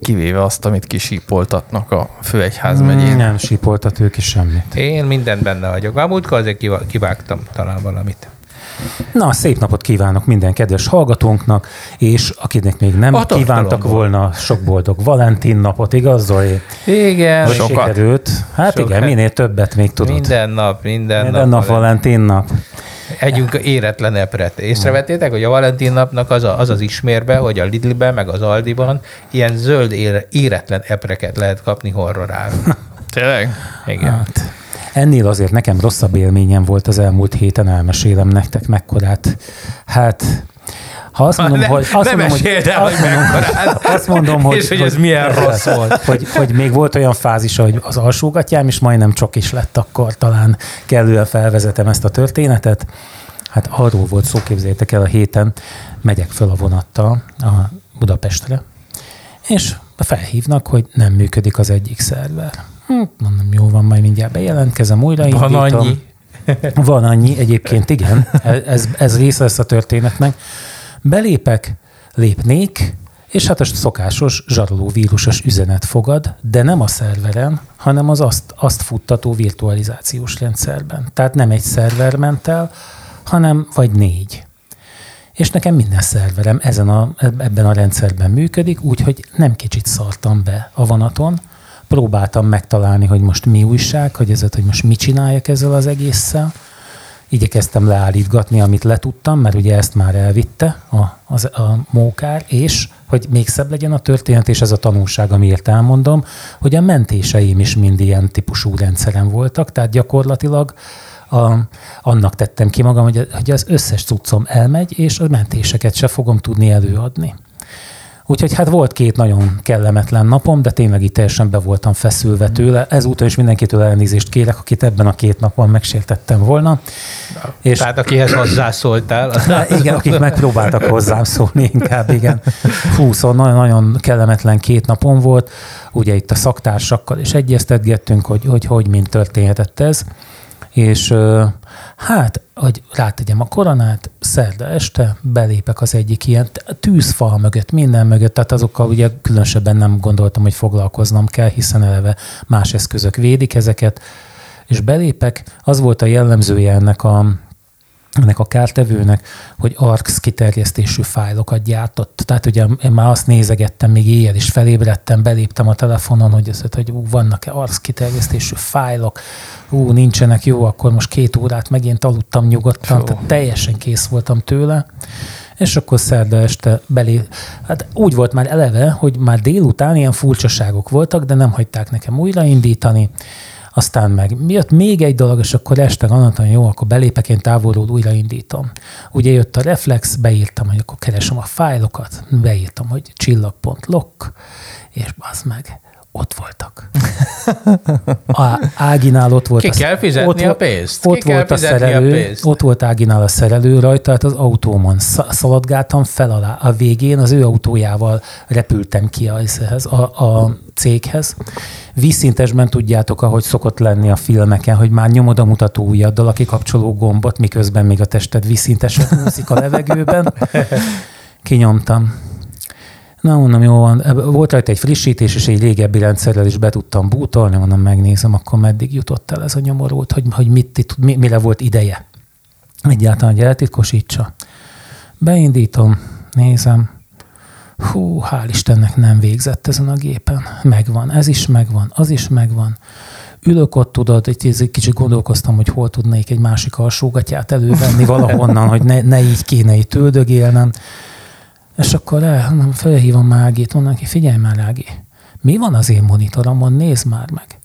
Kivéve azt, amit kisípoltatnak a főegyház megyén. Nem sípoltat ők is semmit. Én mindent benne vagyok. A múltkor azért kivágtam talán valamit. Na, szép napot kívánok minden kedves hallgatónknak, és akinek még nem A kívántak volna sok boldog Valentin napot, igaz, Zoli? Igen, Hogy sokat. sikerült? Hát Sokat. igen, minél többet még tudod. minden nap, minden, Minden nap Valentin nap. Együnk éretlen epret. Észrevettétek, hogy a Valentin napnak az, a, az az ismérbe, hogy a Lidlben, meg az Aldiban ilyen zöld ére, éretlen epreket lehet kapni horroráron. Tényleg? Igen. Hát, ennél azért nekem rosszabb élményem volt az elmúlt héten, elmesélem nektek mekkorát. Hát, ha azt mondom, Ne- hogy... Azt ne mondom, hogy, el, azt hogy mondom, mekkorát. azt mondom, hogy... És hogy ez milyen rossz volt. Hogy, hogy még volt olyan fázis, hogy az alsógatjám is majdnem csok is lett, akkor talán kellően felvezetem ezt a történetet. Hát arról volt szó, képzeljétek el a héten, megyek föl a vonattal a Budapestre, és felhívnak, hogy nem működik az egyik szerver. Hm, mondom, jó van, majd mindjárt bejelentkezem, újraindítom. Van annyi. Van annyi, egyébként igen, ez, ez része lesz a történetnek. Belépek, lépnék, és hát a szokásos zsaroló vírusos üzenet fogad, de nem a szerveren, hanem az azt, azt futtató virtualizációs rendszerben. Tehát nem egy szerver ment el, hanem vagy négy. És nekem minden szerverem ezen a, ebben a rendszerben működik, úgyhogy nem kicsit szartam be a vonaton, próbáltam megtalálni, hogy most mi újság, hogy ezzel, hogy most mit csináljak ezzel az egésszel. Igyekeztem leállítgatni, amit letudtam, mert ugye ezt már elvitte a, az, a mókár, és hogy még szebb legyen a történet, és ez a tanulság, amiért elmondom, hogy a mentéseim is mind ilyen típusú rendszeren voltak, tehát gyakorlatilag a, annak tettem ki magam, hogy, hogy az összes cuccom elmegy, és a mentéseket se fogom tudni előadni. Úgyhogy hát volt két nagyon kellemetlen napom, de tényleg itt teljesen be voltam feszülve tőle. Ezúttal is mindenkitől elnézést kérek, akit ebben a két napon megsértettem volna. És Tehát akihez hozzászóltál. az- Na, igen, akik megpróbáltak hozzám szólni inkább, igen. Hú, szóval nagyon-nagyon kellemetlen két napom volt. Ugye itt a szaktársakkal is egyeztetgettünk, hogy hogy, hogy mind történhetett ez. És hát, hogy rátegyem a koronát, szerda este belépek az egyik ilyen tűzfal mögött, minden mögött, tehát azokkal ugye különösebben nem gondoltam, hogy foglalkoznom kell, hiszen eleve más eszközök védik ezeket, és belépek, az volt a jellemzője ennek a, ennek a kártevőnek, hogy ARCS kiterjesztésű fájlokat gyártott. Tehát ugye én már azt nézegettem, még éjjel is felébredtem, beléptem a telefonon, hogy, ez, hogy ú, vannak-e ARCS kiterjesztésű fájlok, ú, nincsenek, jó, akkor most két órát megint aludtam nyugodtan, Fú. tehát teljesen kész voltam tőle. És akkor szerda este belé... Hát úgy volt már eleve, hogy már délután ilyen furcsaságok voltak, de nem hagyták nekem újraindítani. Aztán meg jött még egy dolog, és akkor este gondoltam, jó, akkor belépek, én távolról újraindítom. Ugye jött a reflex, beírtam, hogy akkor keresem a fájlokat, beírtam, hogy csillag.lock, és az meg ott voltak. A Áginál ott volt Ki a- kell fizetni ott, a pénzt. Ki Ott kell volt a fizetni a szerelő, pénzt. ott volt Áginál a szerelő rajta, tehát az autómon sz- szaladgáltam fel alá. A végén az ő autójával repültem ki a, a, a céghez. Vízszintesben tudjátok, ahogy szokott lenni a filmeken, hogy már nyomod a mutató ujjaddal a kikapcsoló gombot, miközben még a tested vízszintesen úszik a levegőben. Kinyomtam. Na, mondom, jó van. Volt rajta egy frissítés, és egy régebbi rendszerrel is be tudtam bútolni, mondom, megnézem, akkor meddig jutott el ez a nyomorult, hogy, hogy mit, mi, mire volt ideje. Egyáltalán, hogy eltitkosítsa. Beindítom, nézem. Hú, hál' Istennek nem végzett ezen a gépen. Megvan, ez is megvan, az is megvan. Ülök ott, tudod, egy, kicsit gondolkoztam, hogy hol tudnék egy másik alsógatját elővenni valahonnan, hogy ne, ne így kéne itt üldögélnem. És akkor el, felhívom Ágit, mondom neki, figyelj már Ági, mi van az én monitoromon, nézd már meg.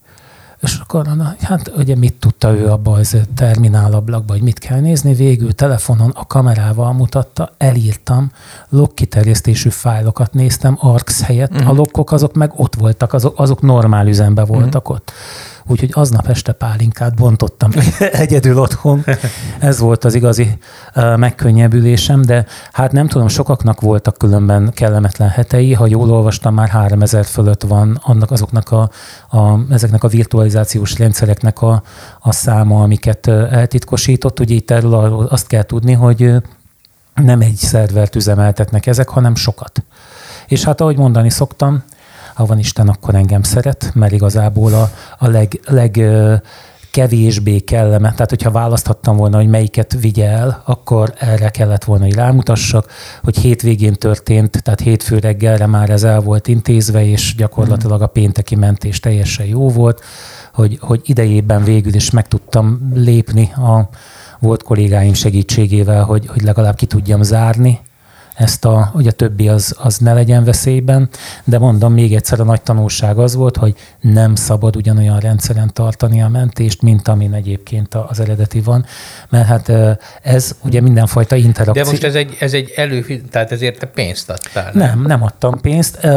És akkor na, hát ugye mit tudta ő abba az terminálablakba, hogy mit kell nézni, végül telefonon a kamerával mutatta, elírtam, log kiterjesztésű fájlokat néztem ARCS helyett, uh-huh. a lokkok azok meg ott voltak, azok, azok normál üzemben voltak uh-huh. ott. Úgyhogy aznap este pálinkát bontottam egyedül otthon. Ez volt az igazi megkönnyebbülésem, de hát nem tudom, sokaknak voltak különben kellemetlen hetei, ha jól olvastam, már 3000 fölött van annak azoknak a, a, ezeknek a virtualizációs rendszereknek a, a száma, amiket eltitkosított. Ugye itt erről azt kell tudni, hogy nem egy szervert üzemeltetnek ezek, hanem sokat. És hát ahogy mondani szoktam, ha van Isten, akkor engem szeret, mert igazából a, a leg, leg kevésbé kellemet. Tehát, hogyha választhattam volna, hogy melyiket vigye el, akkor erre kellett volna, hogy rámutassak, hogy hétvégén történt, tehát hétfő reggelre már ez el volt intézve, és gyakorlatilag a pénteki mentés teljesen jó volt, hogy, hogy idejében végül is meg tudtam lépni a volt kollégáim segítségével, hogy, hogy legalább ki tudjam zárni ezt a, hogy a többi az, az ne legyen veszélyben, de mondom még egyszer a nagy tanulság az volt, hogy nem szabad ugyanolyan rendszeren tartani a mentést, mint amin egyébként az eredeti van, mert hát ez ugye mindenfajta interakció. De most ez egy, ez egy elő, tehát ezért te pénzt adtál. Nem, nem adtam pénzt.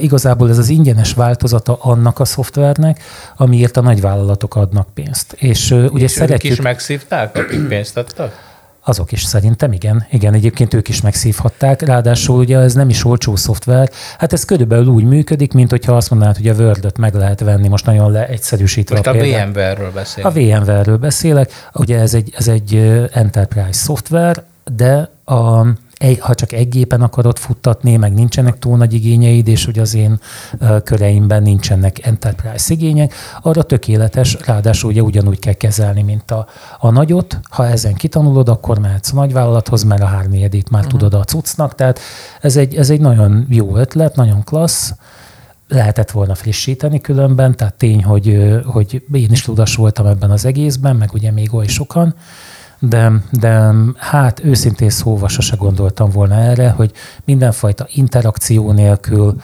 Igazából ez az ingyenes változata annak a szoftvernek, amiért a nagyvállalatok adnak pénzt. És, ugye és szeretjük... ők is megszívták, akik pénzt adtak? Azok is szerintem, igen. Igen, egyébként ők is megszívhatták. Ráadásul ugye ez nem is olcsó szoftver. Hát ez körülbelül úgy működik, mint hogyha azt mondanád, hogy a word meg lehet venni, most nagyon leegyszerűsítve Most a, a. VMware-ről beszélünk. A VMware-ről beszélek. Ugye ez egy, ez egy enterprise szoftver, de a, egy, ha csak egy gépen akarod futtatni, meg nincsenek túl nagy igényeid, és hogy az én köreimben nincsenek enterprise igények, arra tökéletes, ráadásul ugye ugyanúgy kell kezelni, mint a, a nagyot. Ha ezen kitanulod, akkor mehetsz a nagyvállalathoz, mert a hárnégyedét már uh-huh. tudod a cuccnak, tehát ez egy, ez egy nagyon jó ötlet, nagyon klassz, lehetett volna frissíteni különben, tehát tény, hogy, hogy én is tudas voltam ebben az egészben, meg ugye még oly sokan, de, de hát őszintén szóval sose gondoltam volna erre, hogy mindenfajta interakció nélkül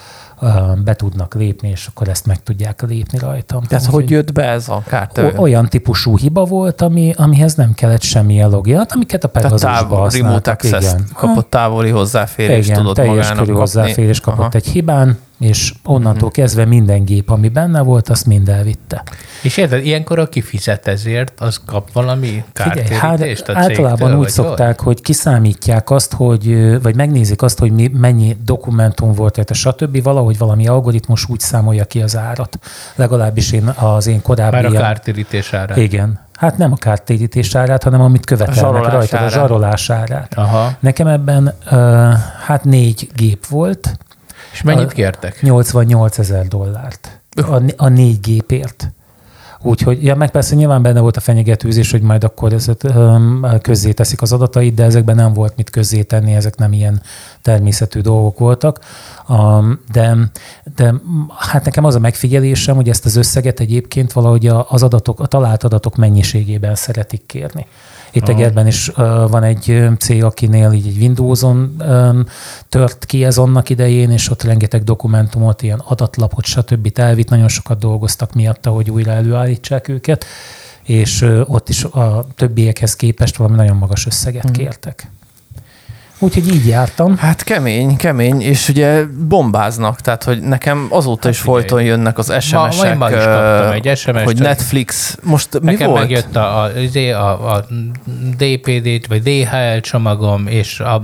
be tudnak lépni, és akkor ezt meg tudják lépni rajtam. Tehát hogy jött be ez a kártya? O- olyan típusú hiba volt, ami, amihez nem kellett semmilyen login, hát amiket a Pegasusba távol, remote használtak. access kapott távoli hozzáférést, Igen, tudott teljes magának kapni. hozzáférés kapott Aha. Egy hibán, és onnantól kezdve minden gép, ami benne volt, azt mind elvitte. És érted, ilyenkor aki fizet ezért, az kap valami Figyelj, hát kártérítést a általában cégtől, úgy vagy szokták, hogy kiszámítják azt, hogy, vagy megnézik azt, hogy mi, mennyi dokumentum volt rajta, stb. Valahogy valami algoritmus úgy számolja ki az árat. Legalábbis én az én korábbi... Már a kártérítés ára. Igen. Hát nem a kártérítés árát, hanem amit követelnek rajta, a árát. zsarolás árát. Aha. Nekem ebben hát négy gép volt, És mennyit A- kértek? 88 ezer dollárt a, a négy gépért. Úgyhogy, ja, meg persze nyilván benne volt a fenyegetőzés, hogy majd akkor ezt közzé teszik az adatait, de ezekben nem volt mit közzé tenni, ezek nem ilyen természetű dolgok voltak. De, de hát nekem az a megfigyelésem, hogy ezt az összeget egyébként valahogy az adatok, a talált adatok mennyiségében szeretik kérni. Itt Egerben is uh, van egy cég, akinél így egy Windows-on um, tört ki ez annak idején, és ott rengeteg dokumentumot, ilyen adatlapot, stb. elvitt. Nagyon sokat dolgoztak miatta, hogy újra előállítsák őket, és uh, ott is a többiekhez képest valami nagyon magas összeget Mhm. kértek. Úgyhogy így jártam. Hát kemény, kemény, és ugye bombáznak, tehát hogy nekem azóta is figyelj. folyton jönnek az Ma, SMS-ek, ma is ö, kaptam egy SMS-t. hogy Netflix, most mi Nekem volt? megjött a, a, izé, a, a DPD-t, vagy DHL csomagom, és a,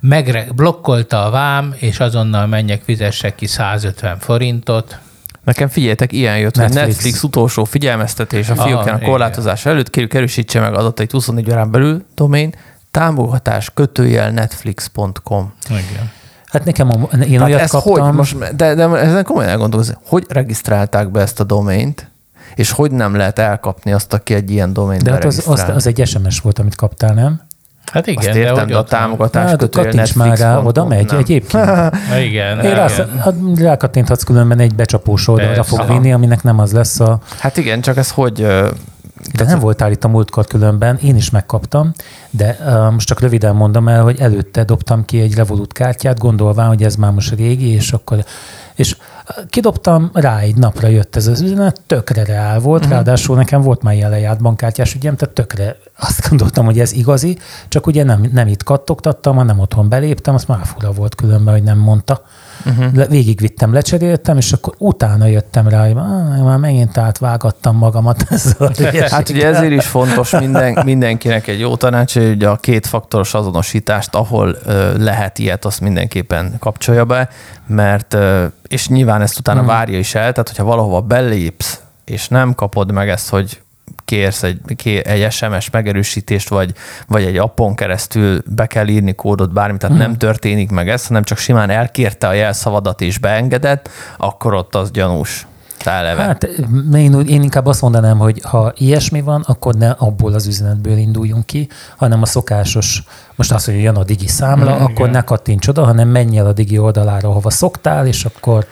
megre, blokkolta a vám, és azonnal menjek, fizessek ki 150 forintot. Nekem figyeljetek, ilyen jött, Netflix. hogy Netflix utolsó figyelmeztetés a fiókjának igen. korlátozása előtt, kérjük erősítse meg adatait 24 órán belül, domain, támogatás kötőjel netflix.com. Igen. Hát nekem a, én Tehát olyat ez kaptam. hogy, most, de, de ezen komolyan elgondolkozni, hogy regisztrálták be ezt a domaint, és hogy nem lehet elkapni azt, aki egy ilyen domaint de hát az, az, az, egy SMS volt, amit kaptál, nem? Hát igen, Azt értem, hogy de a támogatás Hát kötőjel kattints már rá, netflix.com, oda megy nem. egyébként. Na Igen, Én rá, igen. hát rákattinthatsz különben egy becsapós oldalra Persze. fog vinni, aminek nem az lesz a... Hát igen, csak ez hogy... De nem voltál itt a múltkor különben, én is megkaptam, de uh, most csak röviden mondom el, hogy előtte dobtam ki egy Revolut kártyát, gondolván, hogy ez már most régi, és akkor és kidobtam, rá egy napra jött ez az üzenet, tökre reál volt, uh-huh. ráadásul nekem volt már ilyen lejárt bankkártyás ügyem, tehát tökre azt gondoltam, hogy ez igazi, csak ugye nem, nem itt kattogtattam, hanem otthon beléptem, azt már fura volt különben, hogy nem mondta. Uh-huh. Végigvittem, lecseréltem, és akkor utána jöttem rá, hogy "Á, már megint átvágattam magamat ezzel Hát hülyeséggel." ugye ezért is fontos minden, mindenkinek egy jó tanács, hogy ugye a kétfaktoros azonosítást, ahol ö, lehet ilyet, azt mindenképpen kapcsolja be, mert, ö, és nyilván ezt utána Mhm. várja is el, tehát hogyha valahova belépsz, és nem kapod meg ezt, hogy kérsz egy, kér, egy SMS megerősítést, vagy, vagy egy appon keresztül be kell írni kódot, bármi, tehát Mhm. nem történik meg ez, hanem csak simán elkérte a jelszavadat és beengedett, akkor ott az gyanús. Eleve. Hát én, én inkább azt mondanám, hogy ha ilyesmi van, akkor ne abból az üzenetből induljunk ki, hanem a szokásos, most azt, hogy jön a digi számla, Mm, akkor igen. ne kattints oda, hanem menj el a digi oldalára, ahova szoktál, és akkor,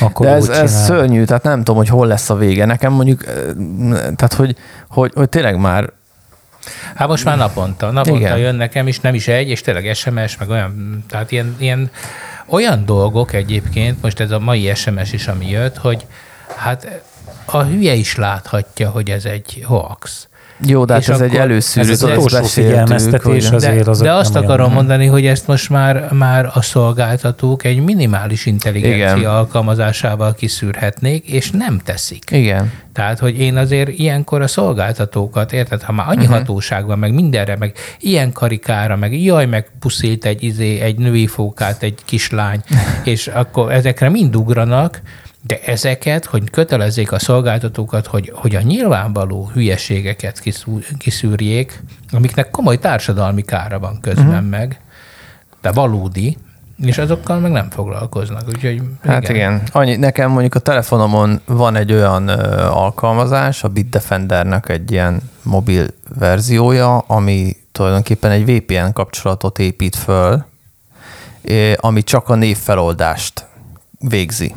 akkor De ez, ez szörnyű, tehát nem tudom, hogy hol lesz a vége. Nekem mondjuk, eh, tehát hogy, hogy, hogy tényleg már Hát most már naponta, naponta. Igen. jön nekem is, nem is egy, és tényleg SMS, meg olyan, tehát ilyen, ilyen olyan dolgok egyébként, most ez a mai SMS is, ami jött, hogy hát a hülye is láthatja, hogy ez egy hoax. Jó, de hát ez egy előszűrő, ez az utolsó figyelmeztetés hogy- az- Azért De, azok de azt nem olyan- akarom mondani, hogy ezt most már, már a szolgáltatók egy minimális intelligencia Igen. alkalmazásával kiszűrhetnék, és nem teszik. Igen. Tehát, hogy én azért ilyenkor a szolgáltatókat, érted, ha már annyi uh-huh. hatóság van, meg mindenre, meg ilyen karikára, meg jaj, meg puszilt egy, izé, egy női fókát, egy kislány, és akkor ezekre mind ugranak, de ezeket, hogy kötelezzék a szolgáltatókat, hogy, hogy a nyilvánvaló hülyeségeket kiszú- kiszűrjék, amiknek komoly társadalmi kára van közben uh-huh. meg, de valódi, és azokkal meg nem foglalkoznak. Úgyhogy Hát igen. igen. Annyi, nekem mondjuk a telefonomon van egy olyan ö, alkalmazás, a Bitdefendernek egy ilyen mobil verziója, ami tulajdonképpen egy VPN kapcsolatot épít föl, é, ami csak a névfeloldást végzi.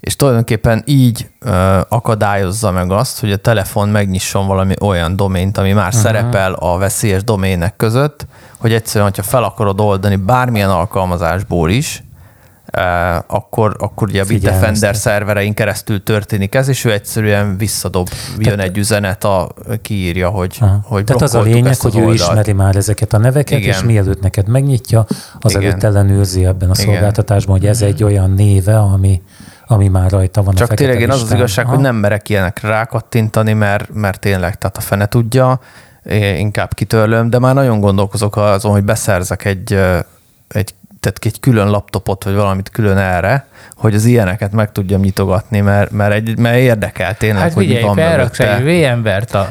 És tulajdonképpen így ö, akadályozza meg azt, hogy a telefon megnyisson valami olyan domént, ami már uh-huh. szerepel a veszélyes domének között, hogy egyszerűen, hogyha fel akarod oldani bármilyen alkalmazásból is, eh, akkor, akkor ugye a. Bitdefender szerverein keresztül történik ez, és ő egyszerűen visszadob, jön egy üzenet, a, kiírja, hogy, Aha. hogy Tehát az a lényeg, az hogy ő oldalt. ismeri már ezeket a neveket, Igen. és mielőtt neked megnyitja, azelőtt Igen. ellenőrzi ebben a Igen. szolgáltatásban, hogy ez egy olyan néve, ami, ami már rajta van Csak tényleg én az az igazság, Aha. hogy nem merek ilyenekre rákattintani, mert, mert tényleg, tehát a fene tudja, én inkább kitörlöm, de már nagyon gondolkozok azon, hogy beszerzek egy, ö, egy tehát egy külön laptopot, vagy valamit külön erre, hogy az ilyeneket meg tudjam nyitogatni, mert, mert, egy, mert érdekel tényleg, Hát hogy mi figyelj, van felraksz mögötte. egy VMware-t a...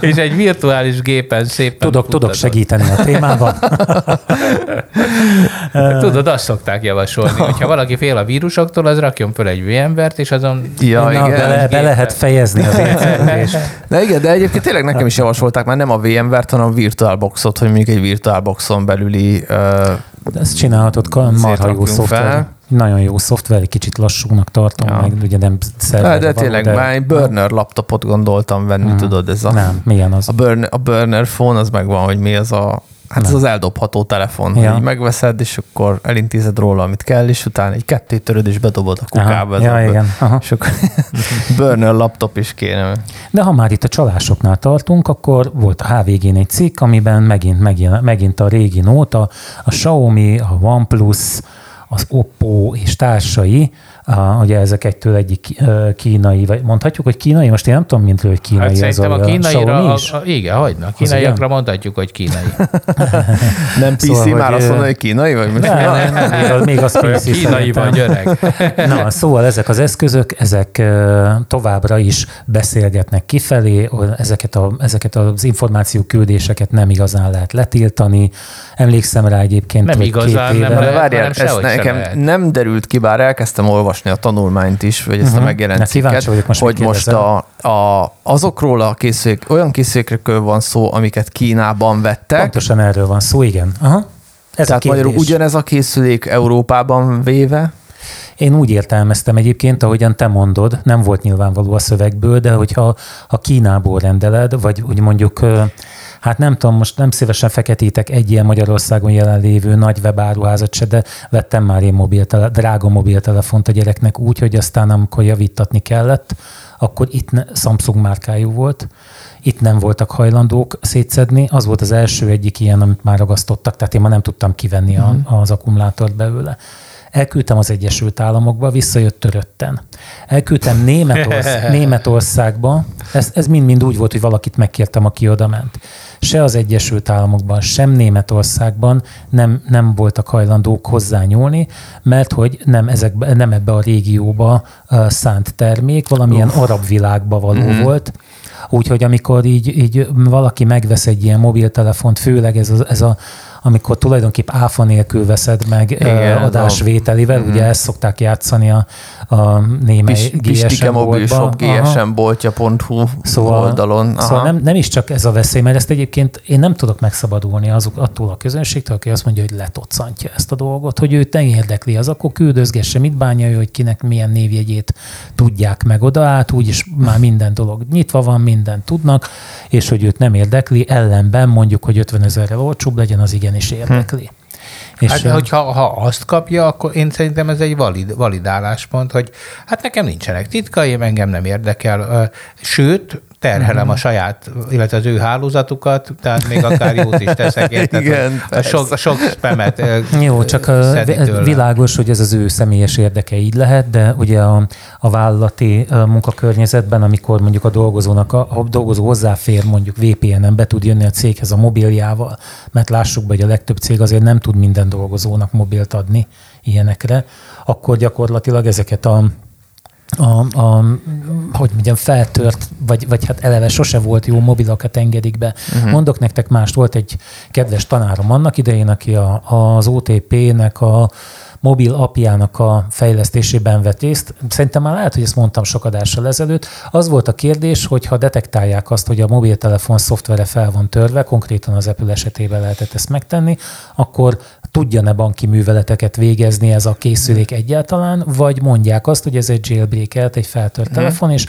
és egy virtuális gépen szépen Tudok, tudok segíteni a témában. Tudod, azt szokták javasolni, hogyha valaki fél a vírusoktól, az rakjon föl egy VMware-t, és azon... Ja, Na, igen. Be, be lehet fejezni az értelmezést. De igen, de egyébként tényleg nekem is javasolták már nem a VMware-t, hanem a VirtualBoxot, hogy mondjuk egy VirtualBoxon belüli uh, De Ezt csinálhatod, marha jó szoftver. fel. Nagyon jó szoftver, egy kicsit lassúnak tartom, Ja. meg ugye nem de, szerverre de való, tényleg már egy burner laptopot gondoltam venni, Mhm. tudod, ez a, Nem, milyen az? a, burner, a burner phone, az megvan, hogy mi az a Hát ez az eldobható telefon, Ja. hogy megveszed, és akkor elintézed róla, amit kell, és utána egy kettőt töröd, és bedobod a kukába. ez ja, a- igen. Aha. És akkor burner laptop is kéne. De ha már itt a csalásoknál tartunk, akkor volt a HVG-n egy cikk, amiben megint, megint, megint a régi nóta, a Xiaomi, a OnePlus, az Oppo és társai, a, ugye ezek egytől egyik kínai, vagy mondhatjuk, hogy kínai, most én nem tudom, mint hogy kínai Hát szerintem a Xiaomi kínaira, a, is. a, igen, hagyna. A kínaiakra mondhatjuk, hogy kínai. Nem PC, Szóval, már azt mondod, hogy kínai, vagy most? Nem, nem, nem, még az, még az PC kínai vagy öreg. Na, szóval ezek az eszközök, ezek továbbra is beszélgetnek kifelé, ezeket, a, ezeket az információküldéseket nem igazán lehet letiltani. Emlékszem rá egyébként, Nem hogy igazán, két éve, nem várjál, hanem ez sehogy se nekem lehet. nem derült ki, bár elkezdtem olvasni a tanulmányt is, vagy ezt a Mhm. megjelent cikket, most, hogy most a, a, azokról a készülék, olyan készülékekről van szó, amiket Kínában vettek, Pontosan erről van szó, igen. Aha. Ez tehát a magyarul ugyanez a készülék Európában véve, Én úgy értelmeztem egyébként, ahogyan te mondod, nem volt nyilvánvaló a szövegből, de hogyha ha Kínából rendeled, vagy úgy mondjuk, hát nem tudom, most nem szívesen feketítek egy ilyen Magyarországon jelenlévő nagy webáruházat se, de vettem már én mobiltele, drága mobiltelefont a gyereknek úgy, hogy aztán amikor javítatni kellett, akkor itt ne, Samsung márkájú volt, itt nem voltak hajlandók szétszedni, az volt az első egyik ilyen, amit már ragasztottak, tehát én már nem tudtam kivenni a, az akkumulátort belőle. Elküldtem az Egyesült Államokba, visszajött törötten. Elküldtem Németország, Németországba, ez, ez mind-mind úgy volt, hogy valakit megkértem, aki oda ment. Se az Egyesült Államokban, sem Németországban nem, nem voltak hajlandók hozzányúlni, mert hogy nem, ezekbe, nem ebbe a régióba uh, szánt termék, valamilyen Uf. arab világba való mm-hmm. volt. Úgyhogy amikor így, így valaki megvesz egy ilyen mobiltelefont, főleg ez a, ez a amikor tulajdonképp áfa nélkül veszed meg Igen, adásvételivel, a... ugye mm. ezt szokták játszani a, a némely Pis, GSM boltba. gsmboltja.hu szóval, oldalon. Aha. Szóval nem, nem is csak ez a veszély, mert ezt egyébként én nem tudok megszabadulni azok, attól a közönségtől, aki azt mondja, hogy letocantja ezt a dolgot, hogy őt nem érdekli, az akkor küldözgesse, mit bánja ő, hogy kinek milyen névjegyét tudják meg oda át, úgyis már minden dolog nyitva van, minden tudnak, és hogy őt nem érdekli, ellenben mondjuk, hogy 50 ezerrel olcsóbb legyen, az igenis érdekli. Hm. És hát, hogyha ha azt kapja, akkor én szerintem ez egy valid, valid álláspont, hogy hát nekem nincsenek titkaim, engem nem érdekel. Sőt, terhelem uh-huh. a saját, illetve az ő hálózatukat, tehát még akár jót is teszek, érted? Igen, a sok, a sok spamet Jó, csak a világos, hogy ez az ő személyes érdeke így lehet, de ugye a, a vállalati munkakörnyezetben, amikor mondjuk a dolgozónak, a, a dolgozó hozzáfér mondjuk VPN-en be tud jönni a céghez a mobiljával, mert lássuk be, hogy a legtöbb cég azért nem tud minden dolgozónak mobilt adni ilyenekre, akkor gyakorlatilag ezeket a a, a, hogy mondjam, feltört, vagy, vagy hát eleve sose volt jó mobilokat engedik be. Uh-huh. Mondok nektek mást, volt egy kedves tanárom annak idején, aki a, az OTP-nek a mobil apjának a fejlesztésében vett részt. Szerintem már lehet, hogy ezt mondtam sok adással ezelőtt. Az volt a kérdés, hogy ha detektálják azt, hogy a mobiltelefon szoftvere fel van törve, konkrétan az Apple esetében lehetett ezt megtenni, akkor tudja-e banki műveleteket végezni ez a készülék egyáltalán, vagy mondják azt, hogy ez egy jailbreak egy feltört hmm. telefon, és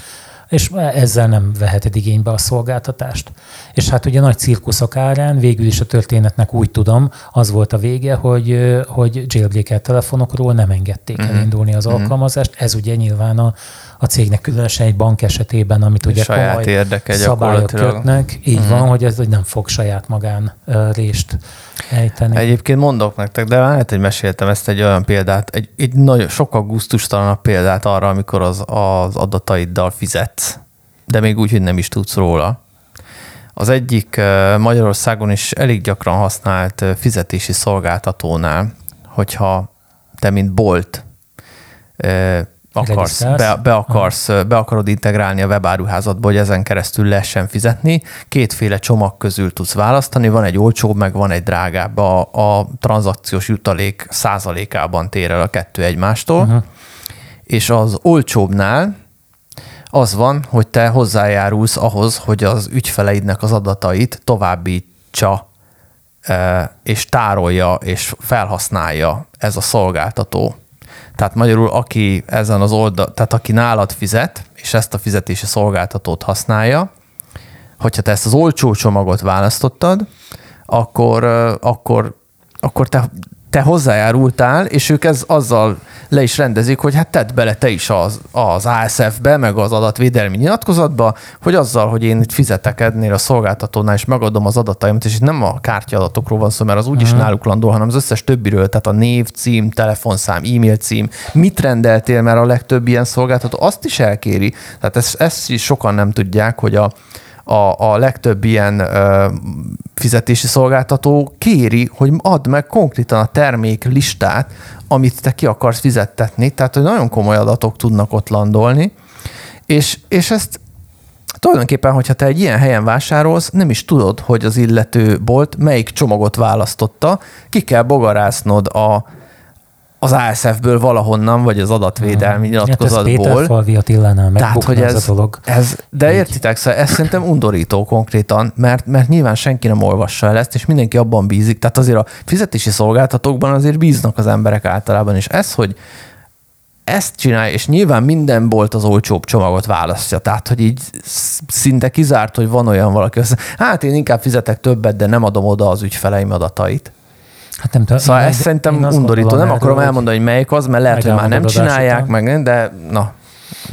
és ezzel nem veheted igénybe a szolgáltatást. És hát ugye nagy cirkuszok árán végül is a történetnek úgy tudom, az volt a vége, hogy, hogy jailbreak telefonokról nem engedték uh-huh. elindulni az uh-huh. alkalmazást. Ez ugye nyilván a, a cégnek különösen egy bank esetében, amit ugye saját komoly érdeke szabályok kötnek, így uh-huh. van, hogy ez hogy nem fog saját magán részt ejteni. Egyébként mondok nektek, de lehet, hogy meséltem ezt egy olyan példát, egy, egy nagyon sokkal gusztustalanabb példát arra, amikor az, az adataiddal fizetsz, de még úgy, hogy nem is tudsz róla. Az egyik Magyarországon is elég gyakran használt fizetési szolgáltatónál, hogyha te, mint bolt, akarsz, be, be, akarsz, be akarod integrálni a webáruházadba, hogy ezen keresztül lehessen fizetni. Kétféle csomag közül tudsz választani, van egy olcsóbb, meg van egy drágább. A, a tranzakciós jutalék százalékában tér el a kettő egymástól. Uh-huh. És az olcsóbbnál az van, hogy te hozzájárulsz ahhoz, hogy az ügyfeleidnek az adatait továbbítsa és tárolja és felhasználja ez a szolgáltató. Tehát magyarul, aki ezen az oldal, tehát aki nálad fizet, és ezt a fizetési szolgáltatót használja, hogyha te ezt az olcsó csomagot választottad, akkor, akkor, akkor te te hozzájárultál, és ők ez azzal le is rendezik, hogy hát tedd bele te is az, az ASF-be, meg az adatvédelmi nyilatkozatba, hogy azzal, hogy én itt fizetek ennél a szolgáltatónál, és megadom az adataimat, és itt nem a kártyadatokról van szó, mert az úgyis uh-huh. náluk landol, hanem az összes többiről, tehát a név, cím, telefonszám, e-mail cím, mit rendeltél, mert a legtöbb ilyen szolgáltató azt is elkéri. Tehát ezt, ezt is sokan nem tudják, hogy a, a, a legtöbb ilyen ö, fizetési szolgáltató kéri, hogy add meg konkrétan a termék listát, amit te ki akarsz fizettetni, tehát hogy nagyon komoly adatok tudnak ott landolni, és, és ezt tulajdonképpen, hogyha te egy ilyen helyen vásárolsz, nem is tudod, hogy az illető bolt melyik csomagot választotta, ki kell bogarásznod a, az ASF-ből valahonnan, vagy az adatvédelmi hmm. nyilatkozatból. Hát ez Péter Falvi Attilánál Tehát, hogy ez, ez a dolog. Ez, de Így. értitek, szóval ez szerintem undorító konkrétan, mert, mert nyilván senki nem olvassa el ezt, és mindenki abban bízik. Tehát azért a fizetési szolgáltatókban azért bíznak az emberek általában, és ez, hogy ezt csinálja, és nyilván minden bolt az olcsóbb csomagot választja. Tehát, hogy így szinte kizárt, hogy van olyan valaki, hogy hát én inkább fizetek többet, de nem adom oda az ügyfeleim adatait. Hát nem tudom. Szóval ez szerintem undorító. Nem akarom elmondani, hogy melyik az, mert lehet, hogy már nem csinálják meg, de na,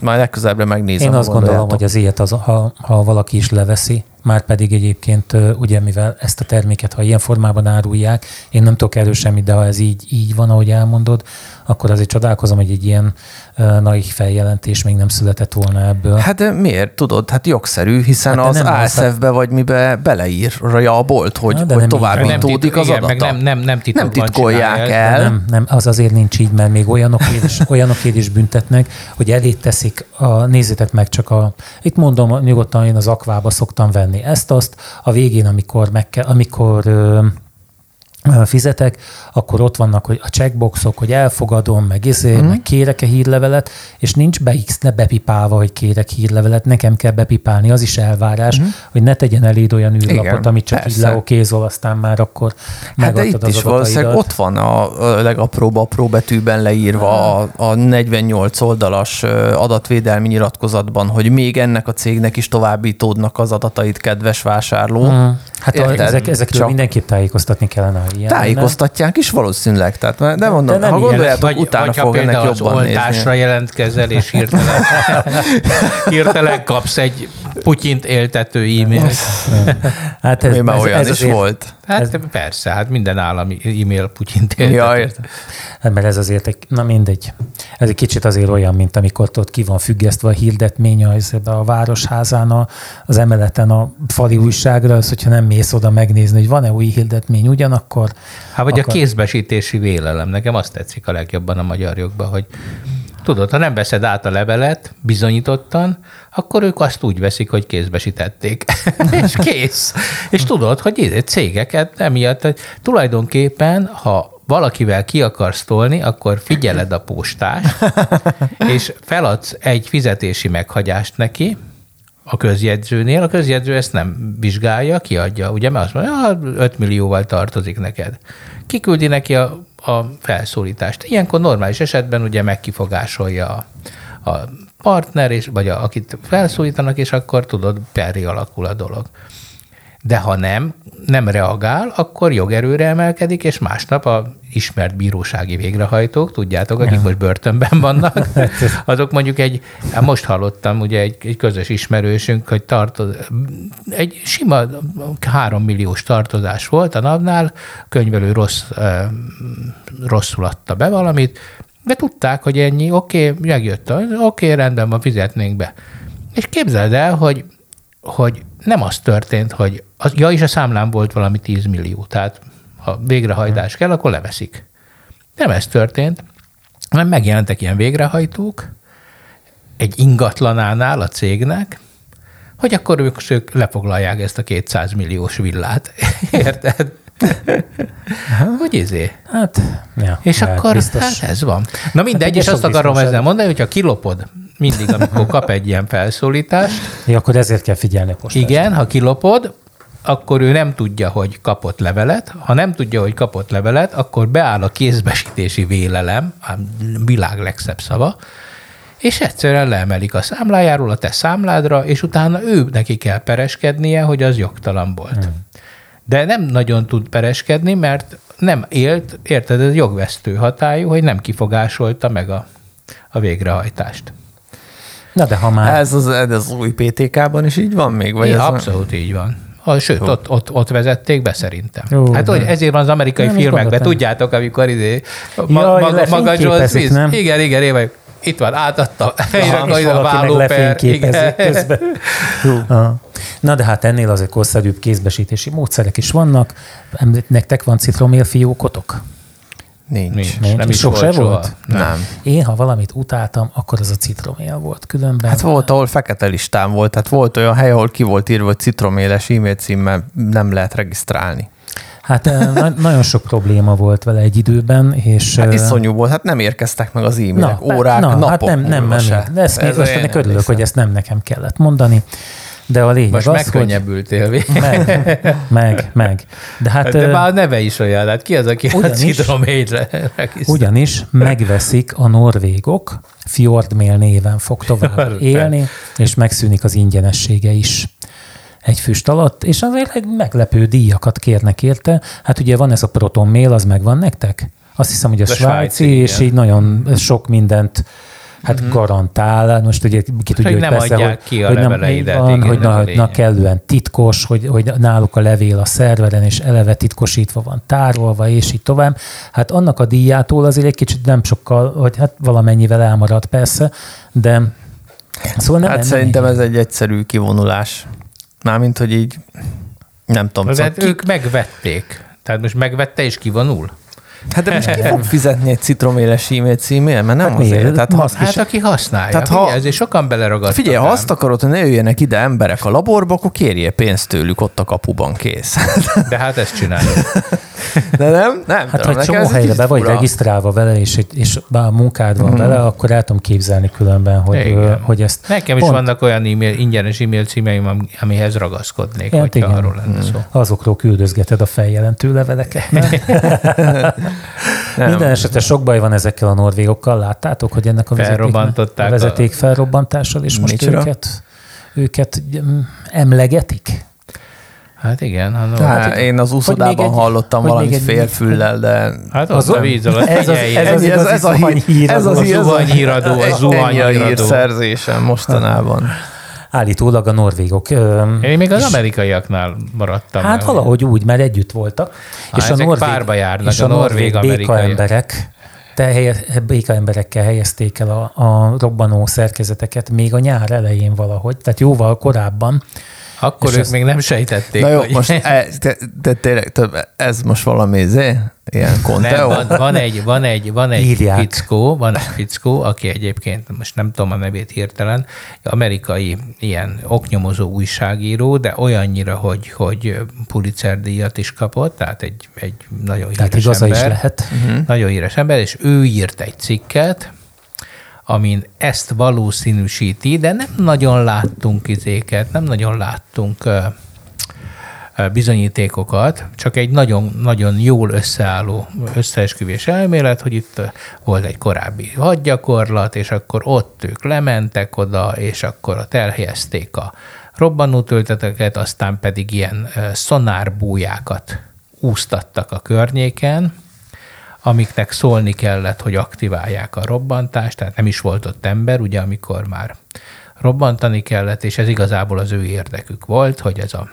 majd legközelebbre megnézem. Én azt gondolom, hogy az ilyet, az, ha, ha valaki is leveszi, már pedig egyébként ugye mivel ezt a terméket, ha ilyen formában árulják, én nem tudok erről semmit, de ha ez így, így van, ahogy elmondod, akkor azért csodálkozom, hogy egy ilyen naik feljelentés még nem született volna ebből. Hát de miért? Tudod, hát jogszerű, hiszen hát az ASF-be vagy mibe beleírja a bolt, hogy, hogy továbbítódik az adata. Meg nem, nem, nem, nem titkolják el. Nem, nem, az azért nincs így, mert még olyanokért is, olyanokért is büntetnek, hogy elé teszik, a, nézzétek meg csak a, itt mondom, nyugodtan én az akvába szoktam venni ezt-azt, a végén, amikor, meg kell, amikor fizetek, akkor ott vannak hogy a checkboxok, hogy elfogadom, meg izé, mm. meg kérek-e hírlevelet, és nincs be X, ne bepipálva, hogy kérek hírlevelet, nekem kell bepipálni, az is elvárás, mm. hogy ne tegyen eléd olyan űrlapot, Igen, amit csak persze. így leokézol, aztán már akkor hát de itt is valószínűleg ott van a legapróbb apró betűben leírva a, a 48 oldalas adatvédelmi nyilatkozatban, hogy még ennek a cégnek is továbbítódnak az adatait, kedves vásárló. Mm. Hát a, ezek, ezekről Csak... mindenképp tájékoztatni kellene. Ilyen, Tájékoztatják is valószínűleg. Tehát nem mondom, de nem ha gondoljátok, vagy, utána vagy fog ennek jobban nézni. oltásra jelentkezel, és hirtelen, hirtelen kapsz egy Putyint éltető e-mailt. hát ez, már ez, olyan ez is azért, volt. Hát ez... persze, hát minden állami e-mail Putyint éltető. Ja, értem. Hát mert ez azért, egy, na mindegy. Ez egy kicsit azért olyan, mint amikor ott ki van függesztve a hirdetmény a, a városházán, a, az emeleten a fali újságra, az, hogyha nem mész oda megnézni, hogy van-e új hirdetmény ugyanakkor. Hát vagy akkor... a kézbesítési vélelem. Nekem azt tetszik a legjobban a magyar jogban, hogy Tudod, ha nem veszed át a levelet bizonyítottan, akkor ők azt úgy veszik, hogy kézbesítették. és kész. És tudod, hogy ide cégeket emiatt, tulajdonképpen, ha valakivel ki akarsz tolni, akkor figyeled a postást, és feladsz egy fizetési meghagyást neki, a közjegyzőnél. A közjegyző ezt nem vizsgálja, kiadja, ugye, mert azt mondja, 5 millióval tartozik neked. Kiküldi neki a a felszólítást. Ilyenkor normális esetben ugye megkifogásolja a, a partner, és, vagy a, akit felszólítanak, és akkor tudod, perri alakul a dolog. De ha nem, nem reagál, akkor jogerőre emelkedik, és másnap a ismert bírósági végrehajtók, tudjátok, akik ja. most börtönben vannak, azok mondjuk egy, hát most hallottam, ugye egy, egy közös ismerősünk, hogy tartoz, egy sima három milliós tartozás volt a napnál, könyvelő rossz, rosszul adta be valamit, de tudták, hogy ennyi, oké, okay, megjött, oké, okay, rendben van, fizetnénk be. És képzeld el, hogy, hogy nem az történt, hogy az, ja, és a számlán volt valami 10 millió, tehát ha végrehajtás kell, akkor leveszik. Nem ez történt, hanem megjelentek ilyen végrehajtók egy ingatlanánál a cégnek, hogy akkor ők, ők lefoglalják ezt a 200 milliós villát. Érted? hogy izé? Hát, ja, És akkor biztos. hát ez van. Na mindegy, hát és azt akarom ezzel mondani, hogyha kilopod mindig, amikor kap egy ilyen felszólítást. Ja, akkor ezért kell figyelni a Igen, ha kilopod, akkor ő nem tudja, hogy kapott levelet. Ha nem tudja, hogy kapott levelet, akkor beáll a kézbesítési vélelem, a világ legszebb szava, és egyszerűen leemelik a számlájáról a te számládra, és utána ő neki kell pereskednie, hogy az jogtalan volt. Hmm. De nem nagyon tud pereskedni, mert nem élt, érted, ez jogvesztő hatályú, hogy nem kifogásolta meg a, a végrehajtást. Na de ha már... Ez az, ez az új PTK-ban is így van még? Vagy é, ez abszolút a... így van. A, sőt, ott, ott, ott vezették be szerintem. Jó, hát hogy ezért van az amerikai nem filmekben, tudjátok, amikor izé, ma, ja, maga, maga John Smith, nem? igen, igen, én vagyok. Itt van, átadta. Aha, a vállóper. közben. Na de hát ennél azért korszerűbb kézbesítési módszerek is vannak. Nektek van citromélfiókotok? Nincs. Nincs. Nincs. Nem is Sok volt, volt? Nem. nem. Én, ha valamit utáltam, akkor az a citromél volt. Különben... Hát volt, ahol fekete listán volt, tehát volt olyan hely, ahol ki volt írva, hogy citroméles e-mail címmel nem lehet regisztrálni. Hát na- nagyon sok probléma volt vele egy időben, és... Hát iszonyú volt, hát nem érkeztek meg az e-mailek, na, órák, na, napok hát nem, nem, nem, nem. De ezt még most örülök, hogy ezt nem nekem kellett mondani. De a lényeg Most az, megkönnyebbültél hogy... Meg, meg, meg. De, hát, De már a neve is olyan, hát ki az, aki ugyanis, a Ugyanis megveszik a norvégok, Fjordmail néven fog tovább élni, és megszűnik az ingyenessége is egy füst alatt, és azért egy meglepő díjakat kérnek érte. Hát ugye van ez a Proton Mail, az megvan nektek? Azt hiszem, hogy a, a svájci, svájci és így nagyon sok mindent hát mm-hmm. garantál, most ugye ki tudja, hogy, hogy nem persze, adják hogy, ki a hogy leveleidet. Nem, van, hogy na, na, kellően titkos, hogy, hogy náluk a levél a szerveren, és eleve titkosítva van tárolva, és így tovább. Hát annak a díjától azért egy kicsit nem sokkal, hogy hát valamennyivel elmarad persze, de szóval nem, hát nem szerintem ez egy egyszerű kivonulás. Mármint, hogy így nem tudom. De szóval ők megvették. Tehát most megvette és kivonul? Hát de most ki fog fizetni egy citroméles e-mail címért? Mert nem hát azért. Tehát, ha, hát aki használja. Tehát, ha, ezért sokan beleragasztanak. Figyelj, ha azt akarod, hogy ne jöjjenek ide emberek a laborba, akkor kérjél pénzt tőlük ott a kapuban kész. De hát ezt csináljuk. De nem? Nem. Hát, ha csomó helyre be vagy regisztrálva vele, és, és bár munkád van mm. vele, akkor el tudom képzelni különben, hogy, igen. hogy ezt... Nekem pont... is vannak olyan e-mail, ingyenes e-mail címeim, amihez ragaszkodnék, hát, hogyha arról lenne mm. szó. Azokról küldözgeted a feljelentő leveleket. Nem. Minden esetre sok baj van ezekkel a norvégokkal. Láttátok, hogy ennek a, vezeték, a vezeték felrobbantással, és most őket, őket mm, emlegetik? Hát igen. Hát, hát, én az úszodában egy, hallottam valamit egy, félfüllel, de... Hát az, az a víz alatt. Ez az, ez, az, ez, az, ez, a hír, ez az, a zuhanyhíradó, a zuhanyhíradó. szerzésem mostanában. Állítólag a norvégok. Én még az amerikaiaknál maradtam. Hát valahogy úgy, mert együtt voltak. Há, és a norvég, párba járnak, és a, a norvég, norvég béka emberek béka emberekkel helyezték el a, a robbanó szerkezeteket még a nyár elején valahogy, tehát jóval korábban. Akkor ők ezt... még nem sejtették. Na jó, hogy... most ez, de, de tényleg, ez most valami zé? Ilyen konteó? Van, van, egy, van egy, van egy fickó, van egy fickó, aki egyébként, most nem tudom a nevét hirtelen, amerikai ilyen oknyomozó újságíró, de olyannyira, hogy, hogy Pulitzer díjat is kapott, tehát egy, egy nagyon híres tehát igaza ember. is lehet. Uh-huh. Nagyon híres ember, és ő írt egy cikket, amin ezt valószínűsíti, de nem nagyon láttunk izéket, nem nagyon láttunk bizonyítékokat, csak egy nagyon-nagyon jól összeálló összeesküvés elmélet, hogy itt volt egy korábbi hadgyakorlat, és akkor ott ők lementek oda, és akkor ott elhelyezték a robbanótölteteket, aztán pedig ilyen szonárbújákat úsztattak a környéken, amiknek szólni kellett, hogy aktiválják a robbantást, tehát nem is volt ott ember, ugye, amikor már robbantani kellett, és ez igazából az ő érdekük volt, hogy ez a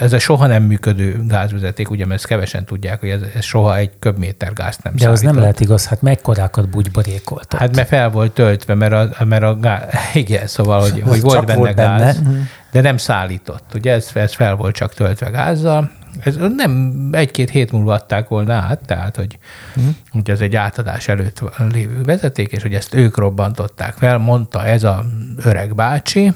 ez a soha nem működő gázvezeték, ugye, mert ezt kevesen tudják, hogy ez, ez soha egy köbméter gázt nem De szállított. az nem lehet igaz, hát mekkorákat bugybarékoltat. Hát mert fel volt töltve, mert a, mert a gáz, igen, szóval, hogy, hogy volt benne volt gáz, benne. De nem szállított. Ugye ez, ez fel volt csak töltve gázzal, ez nem egy-két hét múlva adták volna át, tehát, hogy, mm. hogy ez egy átadás előtt lévő vezeték, és hogy ezt ők robbantották fel, mondta ez a öreg bácsi,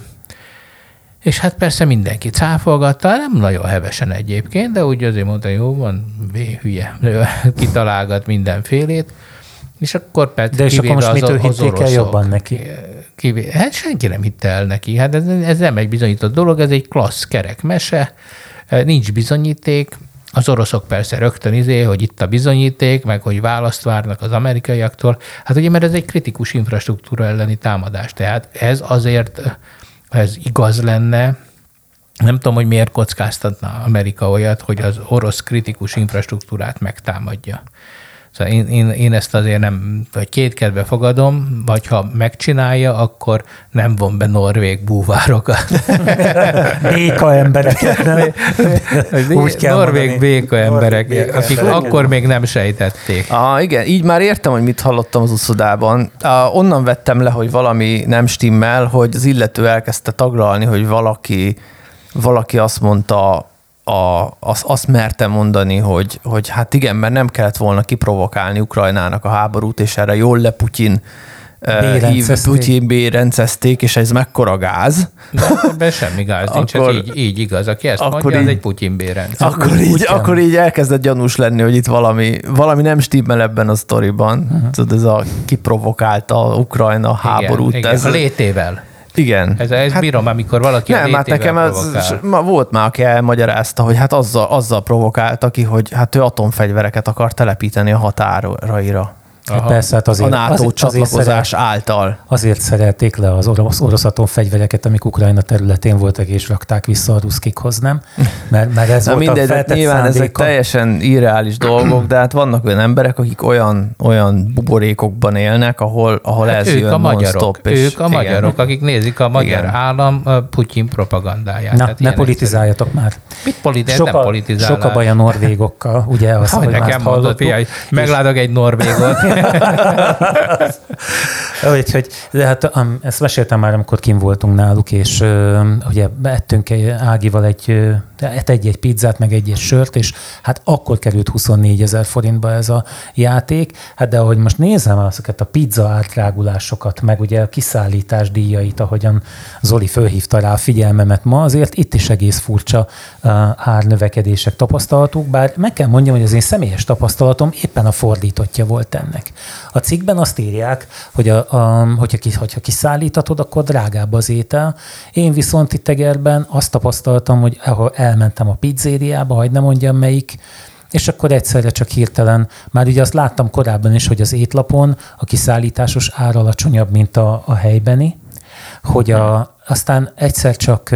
és hát persze mindenki cáfolgatta, nem nagyon hevesen egyébként, de úgy azért mondta, jó, van, vé, hülye, kitalálgat mindenfélét, és akkor persze De és akkor most mitől hitték el jobban neki? Kivé, hát senki nem hitte el neki. Hát ez, ez nem egy bizonyított dolog, ez egy klassz kerek mese, nincs bizonyíték, az oroszok persze rögtön izé, hogy itt a bizonyíték, meg hogy választ várnak az amerikaiaktól. Hát ugye, mert ez egy kritikus infrastruktúra elleni támadás. Tehát ez azért, ha ez igaz lenne, nem tudom, hogy miért kockáztatna Amerika olyat, hogy az orosz kritikus infrastruktúrát megtámadja. Szóval én, én, én ezt azért nem, vagy kétkedve fogadom, vagy ha megcsinálja, akkor nem von be norvég búvárokat. béka embereket, nem? Úgy kell norvég mondani. béka emberek, béka akik emberek. akkor még nem sejtették. Ah, igen, így már értem, hogy mit hallottam az uszodában. Ah, onnan vettem le, hogy valami nem stimmel, hogy az illető elkezdte taglalni, hogy valaki, valaki azt mondta a, az, azt merte mondani, hogy, hogy hát igen, mert nem kellett volna kiprovokálni Ukrajnának a háborút, és erre jól le Putyin hív, Putyin bérendezték, és ez mekkora gáz. De ebben semmi gáz nincs, akkor, ez így, így igaz. Aki ezt akkor mondja, így, az egy Putyin bérendszer. Akkor így, akkor így elkezdett gyanús lenni, hogy itt valami, valami nem stimmel ebben a sztoriban. Uh-huh. Tudod, ez a kiprovokálta Ukrajna háborút. Igen, ez. A létével. Igen. Ez, ez hát, bírom, amikor valaki Nem, hát nekem ez, volt már, aki elmagyarázta, hogy hát azzal, azzal provokálta ki, hogy hát ő atomfegyvereket akar telepíteni a határaira. Hát persze, hát a azért, NATO azért, azért, csatlakozás szeret, által. azért szerelték le az orosz, orosz atomfegyvereket, amik Ukrajna területén voltak, és rakták vissza a ruszkikhoz, nem? Mert, mert ez Na volt mindegy, a feltett nyilván ezek szándéka. teljesen irreális dolgok, de hát vannak olyan emberek, akik olyan, olyan buborékokban élnek, ahol, ahol Hát ez ők jön a magyarok, és ők a igen. magyarok, akik nézik a magyar Igen. állam a Putyin propagandáját. Na, Hát ne politizáljatok már. egyszerű. Mit politi- ez Sok nem a, politizálás. sok a baj a norvégokkal, ugye? Azt, Hogy hogy már nekem mondod, hallottuk. figyelj, meglátok egy norvégot. Úgyhogy, de hát um, ezt meséltem már, amikor kim voltunk náluk, és uh, ugye ettünk Ágival egy, ö, hát egy-egy pizzát, meg egy-egy sört, és hát akkor került 24 ezer forintba ez a játék. Hát de ahogy most nézem azokat a pizza átrágulásokat, meg ugye a kiszállítás díjait, ahogyan Zoli fölhívta rá a figyelmemet ma, azért itt is egész furcsa uh, árnövekedések tapasztalatuk, bár meg kell mondjam, hogy az én személyes tapasztalatom éppen a fordítottja volt ennek. A cikkben azt írják, hogy a, a, hogyha, ki, hogyha kiszállítatod, akkor drágább az étel. Én viszont itt Egerben azt tapasztaltam, hogy ahol elmentem a pizzériába, hagyd ne mondjam melyik, és akkor egyszerre csak hirtelen, már ugye azt láttam korábban is, hogy az étlapon a kiszállításos ár alacsonyabb, mint a, a helybeni, hogy a, aztán egyszer csak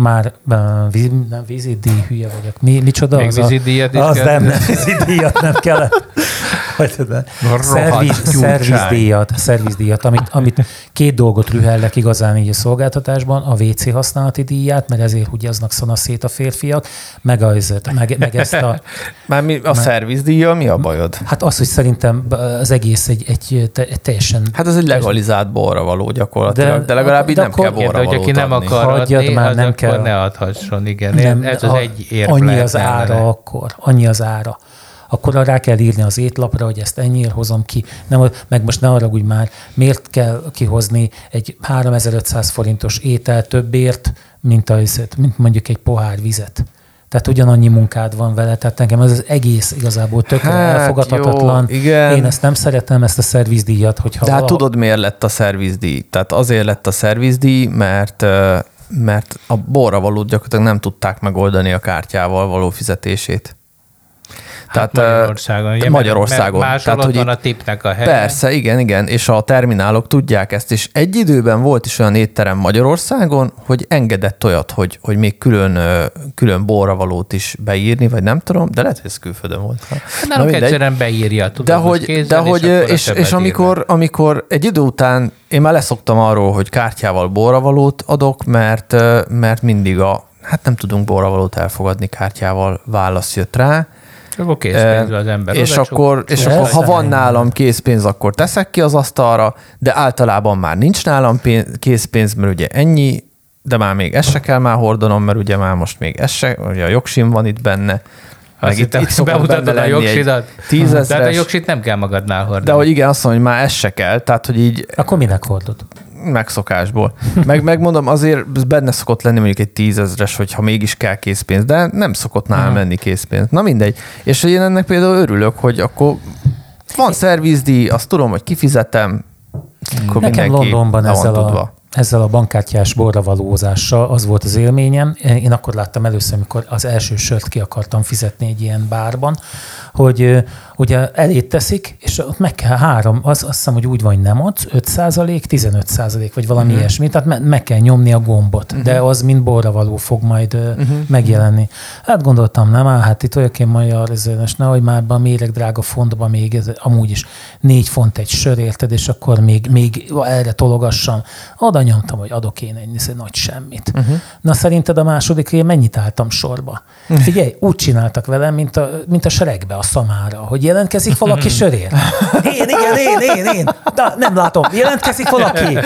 már uh, víz, nem, vízidíj, hülye vagyok. Mi, micsoda? Még az a- vízidíjat Az kell? nem, nem, vízidíjat nem kellett. Szerviz, szervizdíjat, szervizdíjat amit, amit két dolgot rühellek igazán így a szolgáltatásban, a WC használati díját, mert ezért húgyaznak szanaszét a férfiak, meg, az, meg, meg ezt a, Már mi, a szervizdíja, mi a bajod? hát az, hogy szerintem az egész egy, egy, egy teljesen Hát ez egy legalizált borra való gyakorlatilag, de, De- de legalább így de nem akkor- kell borra de hogy aki nem adni. akar Hagyjad adni, már, az akkor ne adhasson, igen. Nem, Ez az a- egy érv Annyi az ára ellene. akkor, annyi az ára. Akkor rá kell írni az étlapra, hogy ezt ennyiért hozom ki. Nem, meg most ne hogy már miért kell kihozni egy 3500 forintos étel többért, mint, az, mint mondjuk egy pohár vizet. Tehát ugyanannyi munkád van vele, tehát nekem ez az egész igazából tökre Hát, elfogadhatatlan. jó, igen. Én ezt nem szeretem, ezt a szervizdíjat, hogyha De hát vala- tudod, miért lett a szervizdíj? Tehát azért lett a szervizdíj, mert mert a borra valót gyakorlatilag nem tudták megoldani a kártyával való fizetését. Hát ö, Magyarországon. ugye, Magyarországon. Mert máshol Tehát, hogy van a tipnek a helye. Persze, igen, igen, és a terminálok tudják ezt, és egy időben volt is olyan étterem Magyarországon, hogy engedett olyat, hogy, hogy még külön, külön borravalót is beírni, vagy nem tudom, de lehet, hogy ez külföldön volt. Hát Na mindegy. egyszerűen beírja, tudod, De hogy, kézzel, de hogy és, és, és amikor, amikor egy idő után én már leszoktam arról, hogy kártyával borravalót adok, mert, mert mindig a, hát nem tudunk borravalót elfogadni kártyával, válasz jött rá. Akkor készpénzbe az ember. És oda akkor, és akkor, ha van nálam készpénz, akkor teszek ki az asztalra, de általában már nincs nálam pénz, készpénz, mert ugye ennyi, de már még ezt se kell már hordanom, mert ugye már most még ez se, ugye a jogsim van itt benne. Azt hittem, szokott bemutatod benne a jogsidat. Tízezres. Tehát a jogsit nem kell magadnál hordani. De hogy igen, azt mondom, hogy már ez se kell, tehát hogy így Akkor minek hordod? Megszokásból. Meg, megmondom, azért benne szokott lenni mondjuk egy tízezres, hogyha mégis kell készpénz, de nem szokott nálam lenni készpénz. Na mindegy. És én ennek például örülök, hogy akkor van szervizdíj, azt tudom, hogy kifizetem, akkor Nekem Londonban ezzel tudva. a, ezzel a bankkártyás borravalózással az volt az élményem. Én akkor láttam először, amikor az első sört ki akartam fizetni egy ilyen bárban, hogy ugye elét teszik, és ott meg kell három, az, azt hiszem, hogy úgy van, hogy nem adsz, 5 százalék, 15 százalék, vagy valami uh-huh. ilyesmi, tehát me- meg kell nyomni a gombot, uh-huh. de az mint borravaló fog majd uh-huh. megjelenni. Hát gondoltam, nem, áll, hát itt olyaként magyar, ez, és nehogy már be a méreg drága fontba még, ez, amúgy is négy font egy sör, érted, és akkor még, még erre tologassam. Oda nyomtam, hogy adok én egy egy nagy semmit. Uh-huh. Na szerinted a második mennyit álltam sorba? Figyelj, úgy csináltak velem, mint a, mint a seregbe, a szamára, hogy jelentkezik valaki sörért. Én, igen, én, én, én. De nem látom, jelentkezik valaki.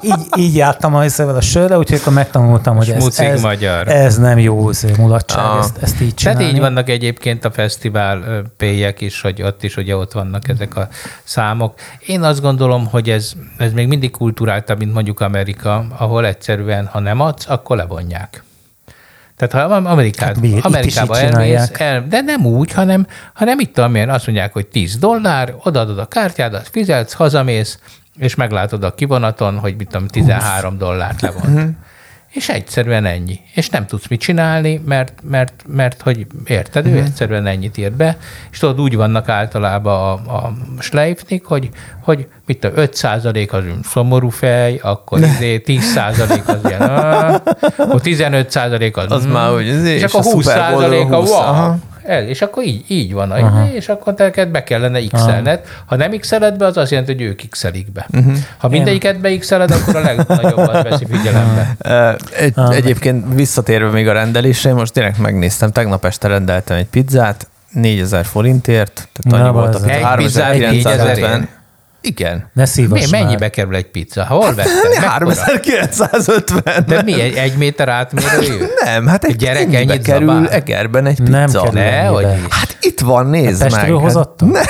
így, így jártam a hiszemben a sörre, úgyhogy akkor megtanultam, hogy ez, ez, magyar. ez nem jó mulatság, Ah. ezt, ezt így Tehát csinálni. így vannak egyébként a fesztivál pélyek is, hogy ott is ugye ott vannak ezek a számok. Én azt gondolom, hogy ez, ez még mindig kulturáltabb, mint mondjuk Amerika, ahol egyszerűen, ha nem adsz, akkor levonják. Tehát ha Amerikát, Hát mi? Itt is Amerikába elmész, el, de nem úgy, hanem, hanem itt amilyen azt mondják, hogy 10 dollár, odaadod a kártyádat, fizetsz, hazamész, és meglátod a kivonaton, hogy mit tudom, 13 dollárt levont. És egyszerűen ennyi. És nem tudsz mit csinálni, mert, mert, mert hogy érted, ő egyszerűen ennyit írt be, és tudod, úgy vannak általában a, a Schleifnik, hogy, hogy mit tudom, 5 az szomorú fej, akkor izé 10% az ilyen, akkor 15 az, Az mm, már úgy, és, és akkor a 20 Super Bowl a 20, wow. El, és akkor így, így van, Aha. és akkor neked be kellene x Ha nem x be, az azt jelenti, hogy ők x be. Uh-huh. Ha mindegyiket be x akkor a legnagyobbat veszi figyelembe. Egy, egyébként visszatérve még a rendelésre, most direkt megnéztem, tegnap este rendeltem egy pizzát, 4000 forintért, tehát annyi Na, volt, az- tehát Egy pizzát 3950. Igen. Ne Mi, szívas mennyibe már. kerül egy pizza? Hol vetted? Mekkora? 3950. De mi, egy, egy méter átmérőjű? Nem, hát egy gyerek ennyit kerül zabál? Egerben egy pizza. Nem kerül Ne, hogy Hát itt van, nézd meg. Pestről hát. hozattam? Nem,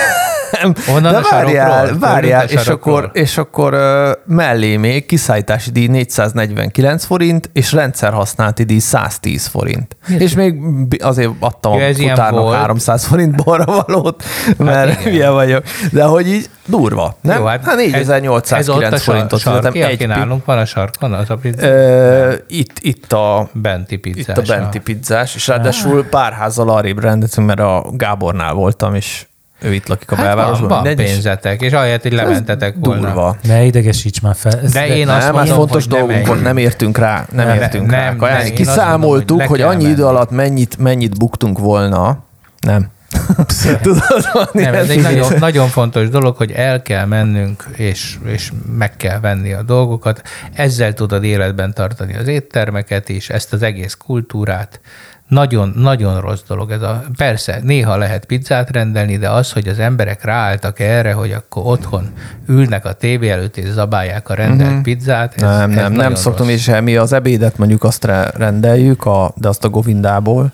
Onnan de várjál, várjál, és akkor, és akkor uh, mellé még kiszállítási díj 449 forint, és rendszerhasználati díj 110 forint. És még azért adtam Ja, a ez ilyen futárnak volt. 300 forint borra valót, mert igen. hülye vagyok. De hogy így durva, nem? Jó, hát, hát ez, ez ott 4809 a forintot fizetem sarki, egy nálunk van a sarkon, az a pizza? Ö, itt, itt a Benti itt pizzás. a benti pizzás, és ráadásul pár házzal arrébb rendeztünk, mert a Gábornál voltam, és ő itt lakik a Hát belvárosban. van pénzetek, és ahelyett, hogy lementetek volna. Durva. Ne idegesíts már fel. Ez De én azt nem, hát mondom, fontos hogy nem dolgunk nem értünk rá, nem, Nem, értünk nem, rá. nem, én azt mondom, Kiszámoltuk, hogy hogy, annyi idő menni. alatt mennyit, mennyit buktunk volna. Nem. Tudod, van Nem, ez egy nagyon, nagyon fontos dolog, hogy el kell mennünk, és, és meg kell venni a dolgokat. Ezzel tudod életben tartani az éttermeket is, ezt az egész kultúrát. Nagyon, nagyon rossz dolog ez a... Persze, néha lehet pizzát rendelni, de az, hogy az emberek ráálltak erre, hogy akkor otthon ülnek a tévé előtt és zabálják a rendelt uh-huh. pizzát. Ez, Nem, ez nem, nem szoktam, rossz. mi az ebédet mondjuk azt re- rendeljük, a, de azt a Govindából,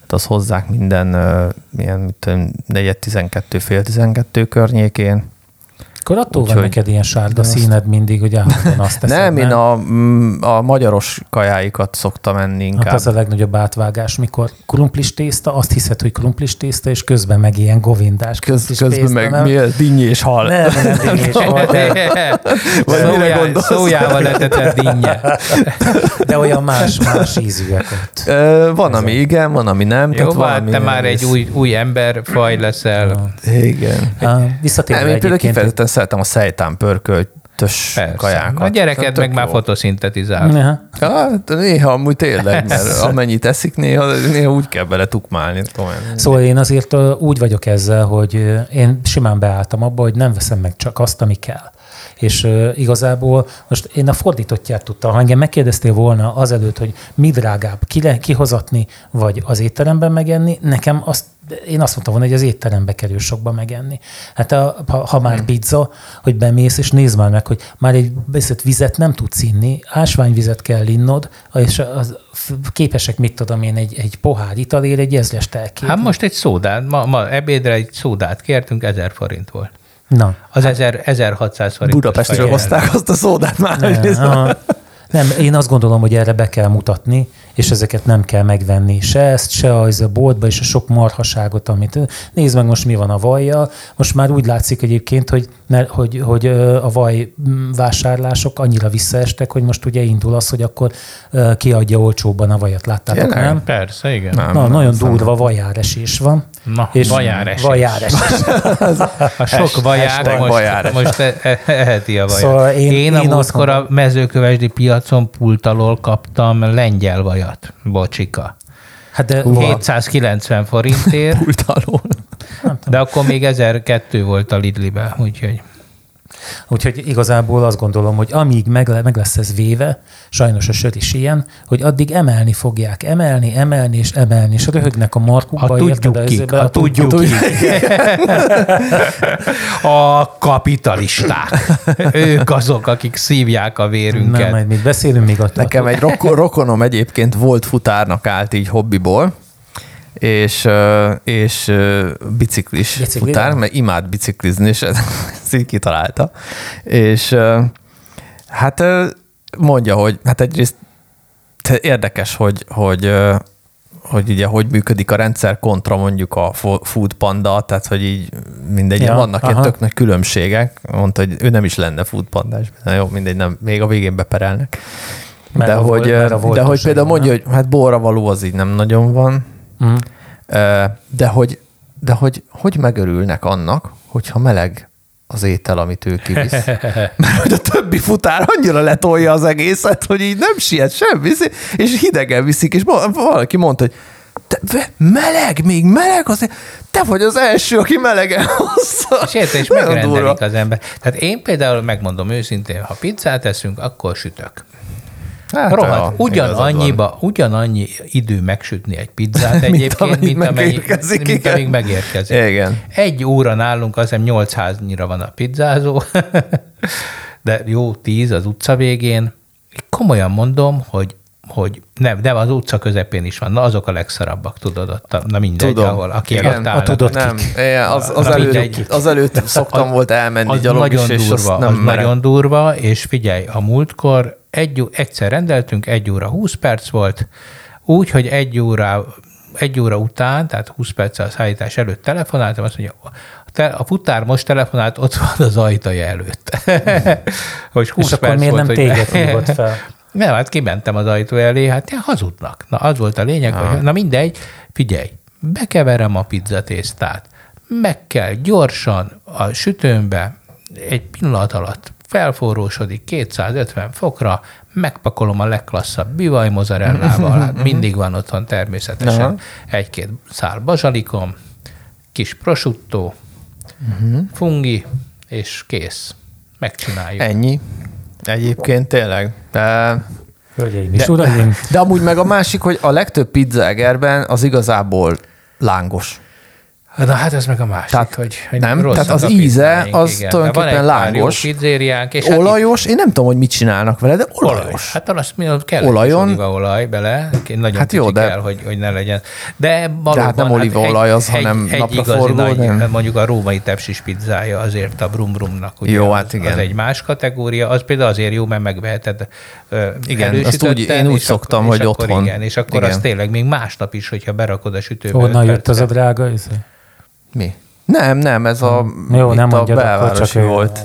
hát azt hozzák minden uh, milyen, mit tudom, 4-12, fél 12 környékén. Akkor attól van Úgyhogy- neked ilyen sárga színed mindig, hogy állandóan azt teszed, nem, én a, mm, a magyaros kajáikat szoktam enni Hát inkább. az a legnagyobb átvágás, mikor krumplis tészta, azt hiszed, hogy krumplis tészta, és közben meg ilyen govindás Köz, közben tészta, meg nem? mi ez? Dinnyi és hal. Nem, nem, nem, és hal, de, Vagy mire Szójá, szójával letetett dinnye. de olyan más, más ízűek ott. Ö, van, ami igen, van, ami nem. Jó, tehát hát te már egy új, új ember faj leszel. Igen. Visszatérve Nem, én például egyébként, kifejezetten szeretem a szejtán pörköltös Persze. kajákat. A gyereket meg már jó. fotoszintetizál. Neha. Hát, néha amúgy tényleg, mert amennyit eszik, néha, néha úgy kell bele tukmálni. Komolyan. Szóval én azért úgy vagyok ezzel, hogy én simán beálltam abba, hogy nem veszem meg csak azt, ami kell. És uh, igazából most én a fordítottját tudtam. Ha engem megkérdeztél volna azelőtt, hogy mi drágább, ki le, kihozatni, vagy az étteremben megenni, nekem azt én azt mondtam volna, hogy az étterembe kerül sokba megenni. Hát a, ha, ha már pizza, hogy bemész, és nézd már meg, hogy már egy beszélt vizet nem tudsz inni, ásványvizet kell innod, és az, képesek, mit tudom én, egy, egy pohár italért egy ezrest elképni. Hát most egy szódát, ma, ma ebédre egy szódát kértünk, 1000 forint volt. Na. Az 1000, 1600 forint. Budapestről hozták azt a szódát már. Nem, ez- aha. nem, én azt gondolom, hogy erre be kell mutatni, és ezeket nem kell megvenni. Se ezt, se az a boltba, és a sok marhaságot, amit... Nézd meg most mi van a vajjal. Most már úgy látszik egyébként, hogy, ne, hogy, hogy a vaj vásárlások annyira visszaestek, hogy most ugye indul az, hogy akkor kiadja olcsóbban a vajat. Láttátok, Tényleg? nem? Persze, igen. Nem. Na, nagyon durva vajáresés van. Na, vajáresés. Vajáresés. A sok vajár most, vajáres. most e- e- eheti a vajat. Szóval én- én, én a múltkor a mezőkövesdi piacon pult alól kaptam lengyel vajat. Bocsika. Hát de, 790 forintért, Pult alól. de akkor még 1002 volt a Lidlibe, úgyhogy Úgyhogy igazából azt gondolom, hogy amíg meg, meg lesz ez véve, sajnos a sör is ilyen, hogy addig emelni fogják, emelni, emelni és emelni, és röhögnek a markukba. Ha érted, tudjuk a kik, ha a tudjuk kik. A kapitalisták. Ők azok, akik szívják a Nem, vérünket. majd mit beszélünk még attól. Nekem egy roko- rokonom egyébként volt futárnak állt így hobbiból, és, és biciklis Bicikli? futár, mert imád biciklizni, és ez- ezt így kitalálta. És hát mondja, hogy hát egyrészt érdekes, hogy, hogy, hogy ugye hogy működik a rendszer kontra mondjuk a fo- Food Panda, tehát hogy így mindegy, Ja, vannak ilyen aha. tök nagy különbségek. Mondta, hogy ő nem is lenne Food Pandás. Na jó, mindegy, nem, még a végén beperelnek. Mert de a hogy, mert a de hogy például mondja, hogy hát borra való az így nem nagyon van, Ö, de hogy, de hogy, hogy megörülnek annak, hogyha meleg az étel, amit ő kivisz. Mert hogy a többi futár annyira letolja az egészet, hogy így nem siet semmi, és hidegen viszik, és val- valaki mondta, hogy te, meleg, még meleg, azért te vagy az első, aki melegen hozza. És érted, és megrendelik durva. az ember. Tehát én például megmondom őszintén, ha pizzát eszünk, akkor sütök. Hát, Rohadt, ugyanannyiba, ugyanannyi idő megsütni egy pizzát egyébként, mint, amennyi, megérkezik, mint amíg megérkezik. Igen. Egy óra nálunk azt hiszem 8 háznyira van a pizzázó, de jó, 10 az utca végén. Komolyan mondom, hogy hogy nem, nem, az utca közepén is van. Na, azok a legszarabbak, tudod, ott, na mindegy, Tudom. ahol, aki Igen, ott állnak. tudod Nem, igen, az, az, Na, előtt, mindegy. az előtt szoktam Az- volt elmenni az gyalog nagyon is, és durva, azt nem az merem. nagyon durva, és figyelj, a múltkor egy, egyszer rendeltünk, egy óra 20 perc volt, úgy, hogy egy óra, egy óra után, tehát 20 perccel a szállítás előtt telefonáltam, azt mondja, a, te, a futár most telefonált, ott van az ajtaja előtt. hogy 20 És akkor perc miért volt, nem téged hívott fel? nem, hát kimentem az ajtó elé, hát ilyen hazudnak. Na, az volt a lényeg, hogy na mindegy, figyelj, bekeverem a pizzatésztát, meg kell gyorsan a sütőmbe, egy pillanat alatt felforrósodik 250 fokra, megpakolom a legklasszabb bivaj mozzarellával, hát mindig van otthon természetesen Aha. egy-két szál bazsalikom, kis prosciutto, fungi, és kész. Megcsináljuk. Ennyi. Egyébként tényleg. De, Hölgyeim és uraim, de amúgy meg a másik, hogy a legtöbb pizza Egerben az igazából lángos. Na hát ez meg a másik, Tehát hogy, hogy nem, rosszak tehát az íze, az igen. tulajdonképpen egy pizzériánk, és hát Olajos, én nem tudom, hogy mit csinálnak vele, de itt- olaj. olajos. Hát azt mi kell Olajon? egy olaj bele, nagyon Hát hát jó, de- kell, hogy, hogy ne legyen. De, valóban, hát nem olívaolaj az, hanem egy igazi napraforgó, nagy, nem? mondjuk a római tepsis pizzája azért a brum brumnak. Ugye, Jó, az- hát igen. Az egy más kategória, az például azért jó, mert megveheted Igen, azt úgy- én úgy szoktam, hogy otthon. Igen, és akkor az tényleg még másnap is, hogyha berakod a sütőbe. onnan öt jött az a drága? Mi? Nem, nem, ez a, Jó, itt nem a belvárosi csak ő- volt.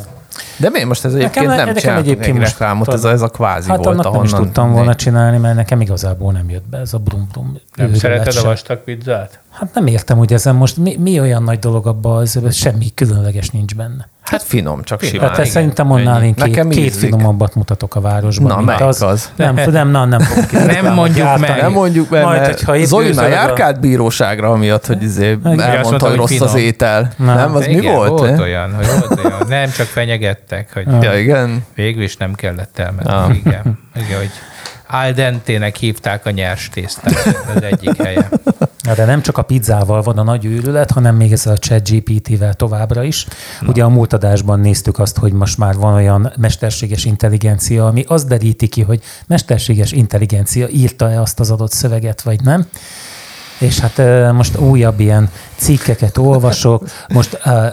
De mi most ez egyébként Nekem- nem nekem csináltunk egyébként egy most- reklámot, ez a, ez a kvázi Hát volt, annak nem is tudtam volna csinálni, mert nekem igazából nem jött be ez a brum brum. Nem szereted a vastag pizzát? Hát nem értem, hogy ezen most mi, mi olyan nagy dolog abban, ez semmi különleges nincs benne. Hát finom, csak Finom. simán. Hát igen, szerintem annál én két, Nekem két finomabbat mutatok a városban. Na, mint melyik az? Nem, nem, nem Nem reklámot mondjuk meg. Nem mondjuk be, Majd, mert hogyha itt Zoli már győzöd a- járkált bíróságra, amiatt, hogy izé azt elmondta, mondta, hogy rossz az finom. étel. Na. Nem, az mi Igen, volt? Volt eh? olyan, hogy volt olyan. Nem csak fenyegettek, hogy Ja, igen. végül is nem kellett elmenni. Ah. Igen. Igen, hogy al dentének hívták a nyers tésztát az egyik helye. Na, de nem csak a pizzával van a nagy őrület, hanem még ezzel a chat GPT-vel továbbra is. Na. Ugye a múlt adásban néztük azt, hogy most már van olyan mesterséges intelligencia, ami azt deríti ki, hogy mesterséges intelligencia írta-e azt az adott szöveget, vagy nem. És hát most újabb ilyen cikkeket olvasok, most uh,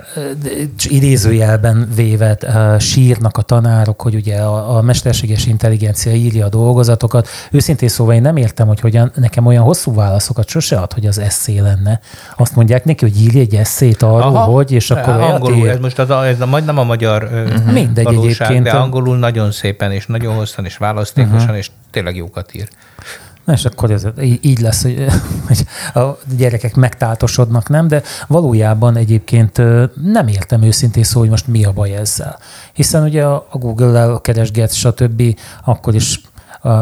idézőjelben véve uh, sírnak a tanárok, hogy ugye a, a mesterséges intelligencia írja a dolgozatokat. Őszintén szóval én nem értem, hogy hogyan, nekem olyan hosszú válaszokat sose ad, hogy az eszé lenne. Azt mondják neki, hogy írj egy eszét arról, Aha, hogy, és akkor olyat angolul, ír. ez most az, a- ez a, majd nem a magyar uh-huh. Mindegy valóság, egyébként. de angolul nagyon szépen, és nagyon hosszan, és választékosan, uh-huh. és tényleg jókat ír. Na és akkor ez így lesz, hogy, hogy a gyerekek megtáltosodnak, nem? De valójában egyébként nem értem őszintén szó, hogy most mi a baj ezzel. Hiszen ugye a a Google-el keresget, stb. akkor is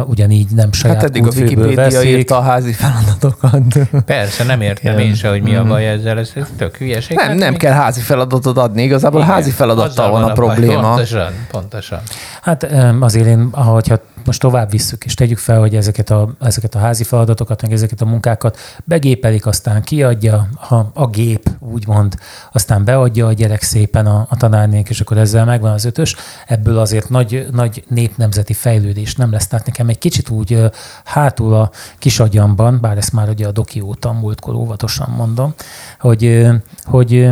ugyanígy nem saját Hát eddig a Wikipédia veszik. írta a házi feladatokat. Persze, nem értem Igen. én se, hogy mi a baj ezzel, ez ez tök hülyeség. Nem, Hát nem mi- kell házi feladatot adni, igazából Igen, házi feladattal van a baj. probléma. Pontosan, pontosan. Hát azért én, ahogyha most tovább visszük, és tegyük fel, hogy ezeket a, ezeket a házi feladatokat, meg ezeket a munkákat begépelik, aztán kiadja a, a gép, úgymond, aztán beadja a gyerek szépen a, a tanárnék, és akkor ezzel megvan az ötös. Ebből azért nagy, nagy népnemzeti fejlődés nem lesz. Tehát nekem egy kicsit úgy hátul a kis agyamban, bár ezt már ugye a doki óta múltkor óvatosan mondom, hogy, hogy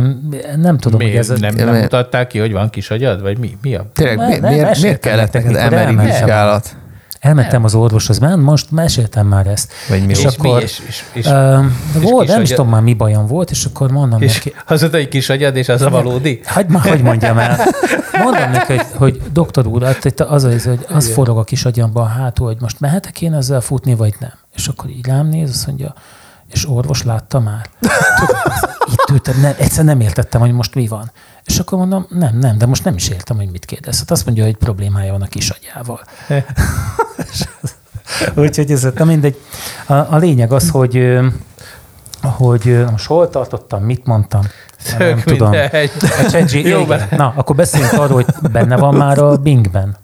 nem tudom, Mi, hogy ez... nem, nem mutatták ki, hogy van kis agyad, vagy mi? mi a? Tényleg, mi, miért, miért kellett neked emeri vizsgálat? Elmentem az orvoshoz, már most meséltem már ezt. Vagy mi és volt? akkor, És, és, és, uh, volt, nem is tudom már mi bajom volt, és akkor mondom és neki, az egy kis agyad, és az a valódi? Hagyd már, hogy mondjam el. Mondom neki, hogy, hogy doktor úr, hát itt az, az, hogy az forog a kis agyamban hátul, hogy most mehetek én ezzel futni, vagy nem. És akkor így rám néz, azt mondja, és orvos látta már? Tudod, itt ültem, nem, egyszer nem értettem, hogy most mi van. És akkor mondom, nem, nem, de most nem is értem, hogy mit kérdez. Hát azt mondja, hogy problémája van a kis agyával. Úgyhogy ez, na mindegy. A, a lényeg az, hogy, hogy most hol tartottam, mit mondtam. Már Nem Tök tudom. A ChatG- Jó, igen. Na, akkor beszéljünk arról, hogy benne van már a Bingben.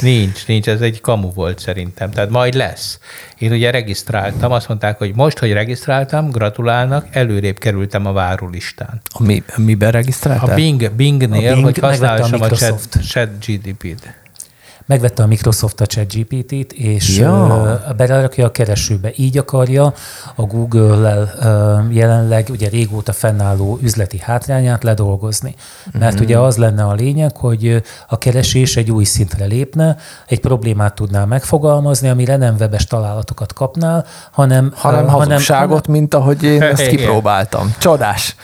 Nincs, nincs, ez egy kamu volt szerintem, tehát majd lesz. Én ugye regisztráltam, azt mondták, hogy most, hogy regisztráltam, gratulálnak, előrébb kerültem a várólistán. A mi, miben regisztráltál? A Bing, Bingnél, A Bing hogy a használhassam a, Microsoft. chat, chat GDP-t. Megvette a Microsoft a ChatGPT-t, és Ja. ja. belerakja a keresőbe. Így akarja a Google-lel jelenleg ugye régóta fennálló üzleti hátrányát ledolgozni. Mert Mhm. ugye az lenne a lényeg, hogy a keresés egy új szintre lépne, egy problémát tudnál megfogalmazni, amire nem webes találatokat kapnál, hanem, hanem hazugságot, mint ahogy én ezt kipróbáltam. Csodás.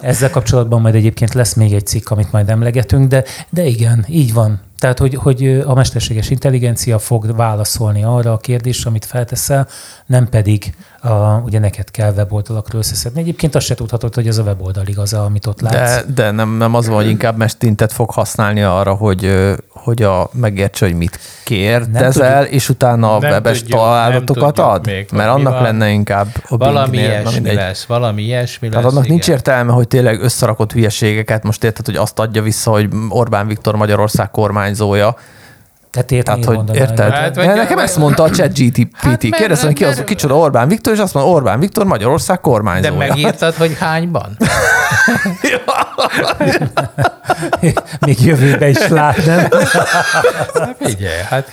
Ezzel kapcsolatban majd egyébként lesz még egy cikk, amit majd emlegetünk, de, de igen, így van. Tehát, hogy, hogy a mesterséges intelligencia fog válaszolni arra a kérdésre, amit felteszel, nem pedig a, ugye neked kell weboldalakról összeszedni. Egyébként azt se tudhatod, hogy ez a weboldal igaz, amit ott látsz. De, de nem, nem az van, hogy inkább mestintet fog használni arra, hogy, hogy a, megértse, hogy mit kérdezel, és utána a webes tudjuk, találatot nem ad? tudjuk még, Mert annak van. lenne inkább a Valami ilyesmi mindegy. lesz, valami ilyesmi Tehát lesz. annak nincs igen. értelme, hogy tényleg összerakott hülyeségeket, most érted, hogy azt adja vissza, hogy Orbán Viktor Magyarország kormányzója. Tehát értem, Tehát, hogy mondaná, érted? Hát, Hát, vagy- nekem ezt mondta a chat GTPT. Hát, Hát, Kérdeztem, ki az, kicsoda Orbán Viktor, és azt mondta, Orbán Viktor Magyarország De kormányzója. megírtad, hogy hányban? Még jövőbe is lát, nem? Hát figyelj, hát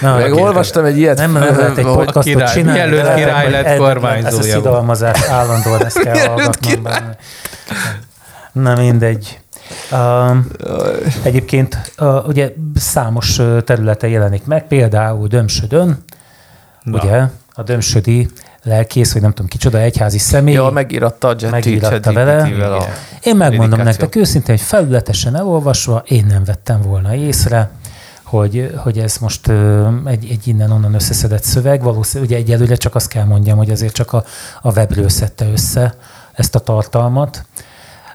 Na, Meg olvastam egy ilyet, Nem lehet egy hogy- podcastot király- csinálni. mielőtt de király lett kormányzója Ez a szidalmazás állandóan ezt kell hallgatnom benne. Na mindegy. Egyébként ugye számos területe jelenik meg, például Dömsödön, Na. ugye a Dömsödi lelkész, vagy nem tudom kicsoda, egyházi személy. Ja, megíratta a Megíratta vele. A. Én megmondom nektek őszintén, hogy felületesen elolvasva én nem vettem volna észre, hogy, hogy ez most egy, egy innen-onnan összeszedett szöveg. Valószínűleg ugye egyelőre csak azt kell mondjam, hogy azért csak a, a webről szedte össze ezt a tartalmat.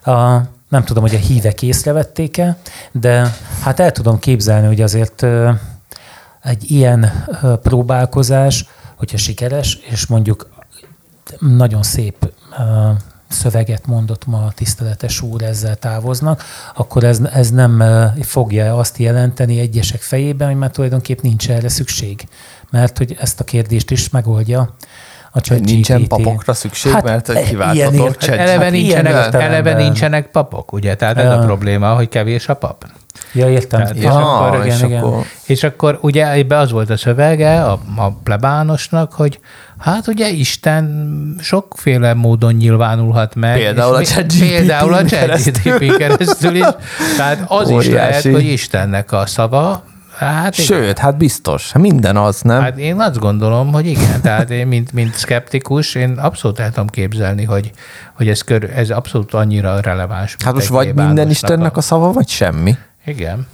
A, nem tudom, hogy a hívek észrevették-e, de hát el tudom képzelni, hogy azért egy ilyen próbálkozás, hogyha sikeres, és mondjuk nagyon szép szöveget mondott ma a tiszteletes úr, ezzel távoznak, akkor ez, ez nem fogja azt jelenteni egyesek fejében, hogy már tulajdonképp nincs erre szükség. Mert hogy ezt a kérdést is megoldja a Hogy nincsen ChatGPT. papokra szükség, Hát, mert e- ilyen kiválthatok ért- chat eleve, Hát nincsenek, eleve nincsenek papok, ugye? Tehát ez Ja. a probléma, hogy kevés a pap. Ja, értem. Tehát- És Ja, akkor, és igen, igen. akkor És akkor ugye ebbe az volt a szövege a, a plebánosnak, hogy hát ugye Isten sokféle módon nyilvánulhat meg. Például a ChatGPT-n Például a keresztül. ChatGPT keresztül is. Tehát az is Óriási. lehet, hogy Istennek a szava. Hát igen. Sőt, hát biztos. Minden az, nem? Hát én azt gondolom, hogy igen, tehát én, mint, mint szkeptikus, én abszolút el tudom képzelni, hogy, hogy ez, kör, ez abszolút annyira releváns. Hát most vagy minden Istennek a szava, vagy semmi. Igen.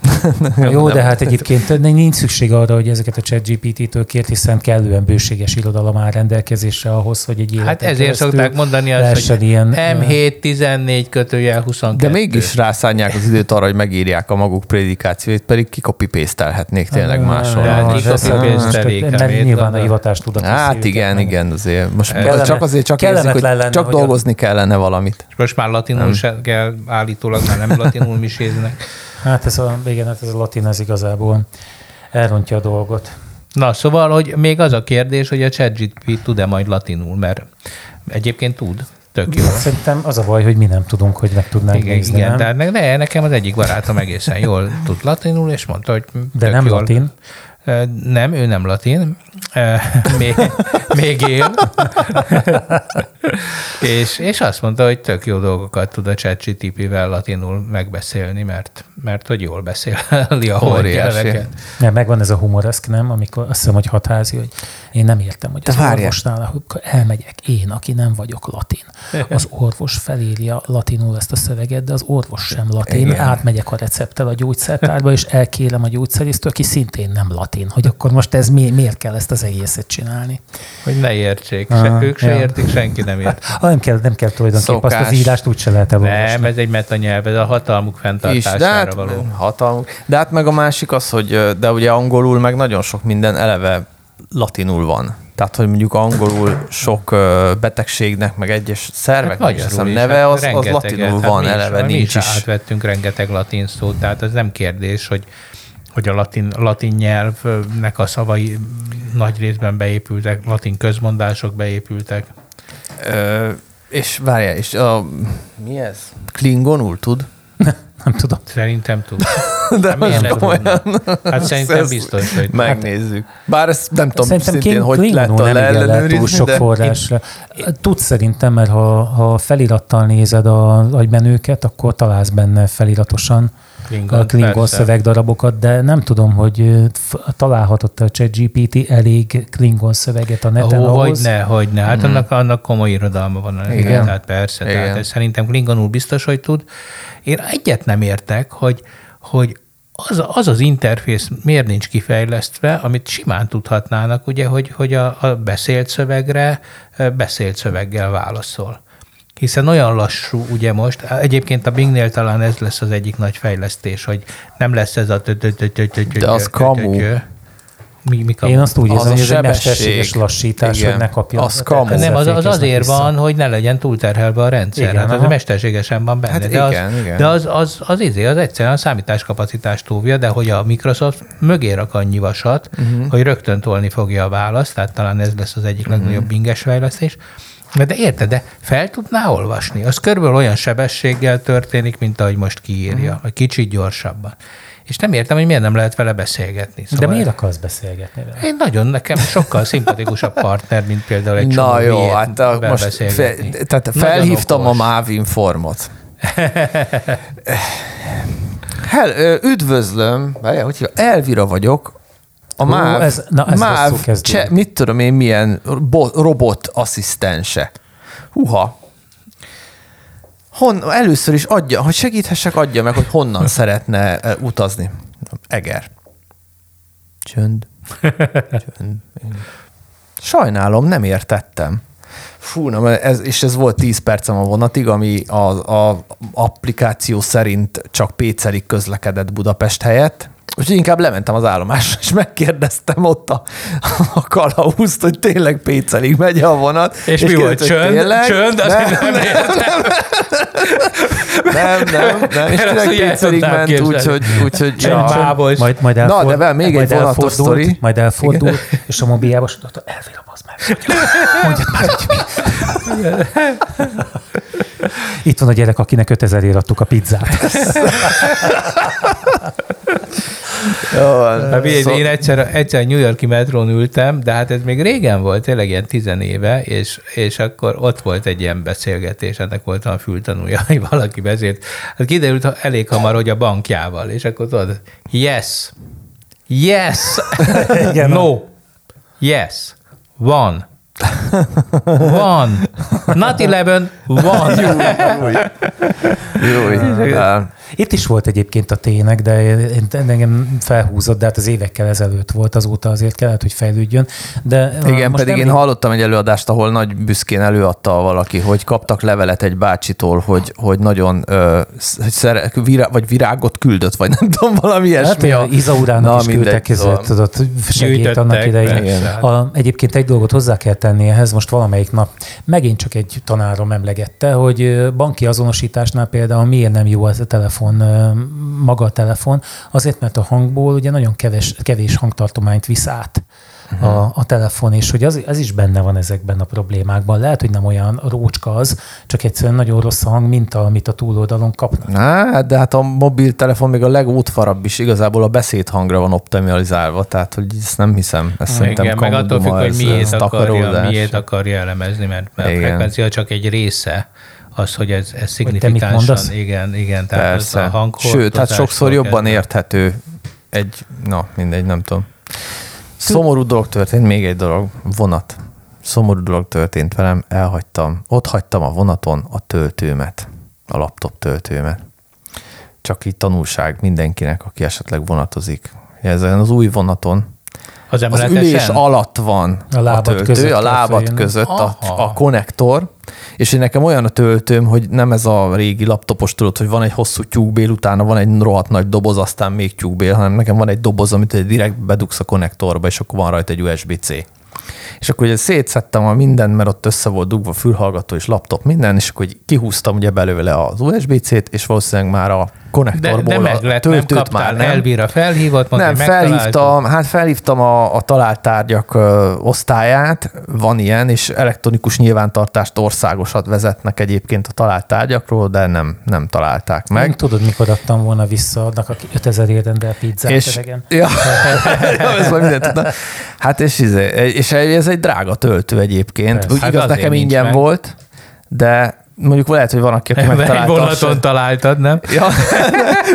Jó, de hát egyébként nincs szükség arra, hogy ezeket a ChatGPT-től kért, hiszen kellően bőséges irodalom áll rendelkezésre ahhoz, hogy egy Hát ezért szokták mondani azt, hogy ilyen, M7, 14 kötőjel 22. De mégis rászánják az időt arra, hogy megírják a maguk prédikációit, pedig kikopi-pésztelhetnék tényleg máshol. Hát, Ah, így ez- copy-paste most, tevékenyét, Mert nyilván a hivatást tudat. Hát igen, igen, azért. Most csak azért csak érzik, hogy csak dolgozni kellene valamit. Most már latinul kell, állítólag már nem latinul miséznek. Hát ez a, igen, hát ez a latin, ez igazából elrontja a dolgot. Na, szóval, hogy még az a kérdés, hogy a ChatGPT tud-e majd latinul, mert egyébként tud. Tök jó. Szerintem az a baj, hogy mi nem tudunk, hogy meg tudnánk Igen, nézni, igen nem? tehát ne, ne, nekem az egyik barátom egészen jól tud latinul, és mondta, hogy De nem jól. latin. Nem, ő nem latin, még, még él. és, és azt mondta, hogy tök jó dolgokat tud a ChatGTP-vel latinul megbeszélni, mert, mert hogy jól beszéli a holnyelveket. Nem, megvan ez a humoreszk, nem? Amikor azt hiszem, hogy hatházi, hogy én nem értem, hogy De az várjál. orvosnál, elmegyek, én, aki nem vagyok latin. Az orvos felírja latinul ezt a szöveget, de az orvos sem latin. Igen. Átmegyek a recepttel a gyógyszertárba, és elkérem a gyógyszerésztől, aki szintén nem latin, hogy akkor most ez mi, miért kell ezt az egészet csinálni. Hogy ne értsék. Se, Aha, ők se ja. értik, senki nem ért. Ha nem kell, nem kell tulajdonképpen azt Szokás. az írást úgyse lehet elolvasni. Nem, ez egy metanyelv, ez a hatalmuk is, fenntartására de hát, való. hatalmuk. De hát meg a másik az, hogy de ugye angolul meg nagyon sok minden eleve latinul van. Tehát, hogy mondjuk angolul sok betegségnek, meg egyes szerveknek hát, hiszem, is, neve, hát az, az latinul Hát van, is, eleve mi nincs is. átvettünk rengeteg latin szót, tehát ez nem kérdés, hogy hogy a latin, latin nyelvnek a szavai nagy részben beépültek, latin közmondások beépültek. Ö, és várjál, és a, mi ez? Klingonul tud? Nem tudom. Szerintem tud. De Hát miért most komolyan. Hát szerintem Ezt biztos, hogy Megnézzük. Bár ezt nem tudom Szerintem szintén, hogy lehet igen lehet túl leellenőrizni, sok de forrásra. Tudsz szerintem, mert ha, ha felirattal nézed a agymenőket, akkor találsz benne feliratosan Klingon, a Klingon szövegdarabokat, de nem tudom, hogy találhatott a ChatGPT elég Klingon szöveget a neten hogy ahhoz. ne, hogy ne. Hát annak, annak komoly irodalma van. Igen. Igen. Tehát persze. Igen. Tehát szerintem Klingonul biztos, hogy tud. Én egyet nem értek, hogy, hogy az, az az interfész miért nincs kifejlesztve, amit simán tudhatnának, ugye, hogy, hogy a, a beszélt szövegre beszélt szöveggel válaszol. Hiszen olyan lassú, ugye most, egyébként a Bingnél talán ez lesz az egyik nagy fejlesztés, hogy nem lesz ez a De az kamu. Mi, mi? Én azt úgy Az érzem, hogy ez egy mesterséges lassítás, Igen. hogy ne kapja. Az kamu. Nem, az, az azért vissza. van, hogy ne legyen túlterhelve a rendszer. Igen, Igen, hát az aha. mesterségesen van benne. Hát de az, igen, igen. De az, az, az, izé, az egyszerűen a számításkapacitást túlja, de hogy a Microsoft mögé rak annyi vasat, uh-huh. hogy rögtön tolni fogja a választ, tehát talán ez lesz az egyik uh-huh. legnagyobb binges fejlesztés. De, érted, de fel tudná olvasni? Az körülbelül olyan sebességgel történik, mint ahogy most kiírja, uh-huh. vagy kicsit gyorsabban. És nem értem, hogy miért nem lehet vele beszélgetni. De miért akarsz beszélgetni vele? Én nagyon, nekem sokkal szimpatikusabb partner, mint például egy Na jó, hát a, most fe, tehát felhívtam okos. a Mávin formot. Hel, ö, üdvözlöm, hogy? Elvira vagyok. A Ó, MÁV, ez- na, ez MÁV cse, mit tudom én, milyen ro- robot asszisztense. Huha. Hon, először is adja, hogy segíthessek, adja meg, hogy honnan szeretne ö, utazni. Eger. Csönd. Csönd. Sajnálom, nem értettem. Fú, na, mert ez, és ez volt 10 percem a vonatig, ami a, a applikáció szerint csak pécelik közlekedett Budapest helyett. Úgyhogy inkább lementem az állomásra, és megkérdeztem ott a, a kalauzt, hogy tényleg pécelig megy a vonat. És, mi volt? Csönd? tényleg? Csönd? Azt Nem, nem, nem értem. nem, nem, nem, és tényleg úgy pécelig ment, úgyhogy... úgyhogy Csönd ja. bábos. Majd, majd Na, elfordult, de vel- még majd egy vonatos elfordult, sztori. Majd elfordult, és a mobiljába mondta, elvira, az meg. Mondjad már, hogy mi. Itt van a gyerek, akinek 5000 ér adtuk a pizzát. Jó. Hát, én, Szó- én egyszer, egyszer New Yorki metrón ültem, de hát ez még régen volt, tényleg ilyen tizen éve, és, és akkor ott volt egy ilyen beszélgetés, ennek volt a fültanúja, hogy valaki beszélt. Hát kiderült ha- elég hamar, hogy a bankjával, és akkor tudod, yes, yes, Igen, no, yes, van, van, not 11, van. Jó, jó. Itt is volt egyébként a tének, de én- engem felhúzott, de hát az évekkel ezelőtt volt, azóta azért kellett, hogy fejlődjön. De Igen, most pedig nem én hallottam egy előadást, ahol nagy büszkén előadta valaki, hogy kaptak levelet egy bácsitól, hogy, hogy nagyon ö, hogy szere, virá, vagy virágot küldött, vagy nem tudom, valami ilyesmi. Hát, Izaurának Na, is küldtek mindegy, szóval. tudod, segít annak idején. persze. A, egyébként egy dolgot hozzá kell tenni ehhez, most valamelyik nap megint csak egy tanárom emlegette, hogy banki azonosításnál például miért nem jó az a telefon telefon, maga a telefon, azért, mert a hangból ugye nagyon keves, kevés hangtartományt visz át a, a telefon, és hogy az, az is benne van ezekben a problémákban. Lehet, hogy nem olyan rócska az, csak egyszerűen nagyon rossz a hang, mint a, amit a túloldalon kapnak. Na, de hát a mobiltelefon még a legútfarabb is igazából a beszédhangra van optimalizálva, tehát hogy ezt nem hiszem. Ezt szerintem Igen, meg attól függ, hogy miért akarja, miért akarja elemezni, mert, mert a frekvencia csak egy része az, hogy ez, ez te mit szignifikánsan, igen, igen, tehát Persze. a hanghordozás. Sőt, hát sokszor jobban érthető egy, na mindegy, nem tudom. Szomorú dolog történt, még egy dolog, vonat. Szomorú dolog történt velem, elhagytam, ott hagytam a vonaton a töltőmet, a laptop töltőmet. Csak így tanulság mindenkinek, aki esetleg vonatozik. Ezen az új vonaton Az az ülés alatt van A a, lábad töltő, között a lábad feljönni. között a, a konnektor, és én nekem olyan a töltőm, hogy nem ez a régi laptopos tudod, hogy van egy hosszú tyúkbél, utána van egy rohadt nagy doboz, aztán még tyúkbél, hanem nekem van egy doboz, amit direkt bedugsz a konnektorba, és akkor van rajta egy USB-C. És akkor ugye szétszettem a mindent, mert ott össze volt dugva fülhallgató és laptop, minden, és akkor kihúztam ugye belőle az USB-C-t, és valószínűleg már a De, konnektorból de meg a nem töltőt kaptál, már nem. Elvira felhívott, mondta, Nem, felhívtam, hát felhívtam a, a talált tárgyak ö, osztályát, van ilyen, és elektronikus nyilvántartást országosat vezetnek egyébként a talált tárgyakról, de nem, nem találták Meg meg. tudod, mikor adtam volna vissza annak, aki 5000 ért rendel pizzát És, ja, ja, ez majd mindent. Hát és, izé, és ez egy drága töltő egyébként. Persze. Úgy Hát igaz, nekem nincs ingyen meg. volt, de mondjuk lehet, hogy van, aki, aki megtalálta. találtad, nem? Ja,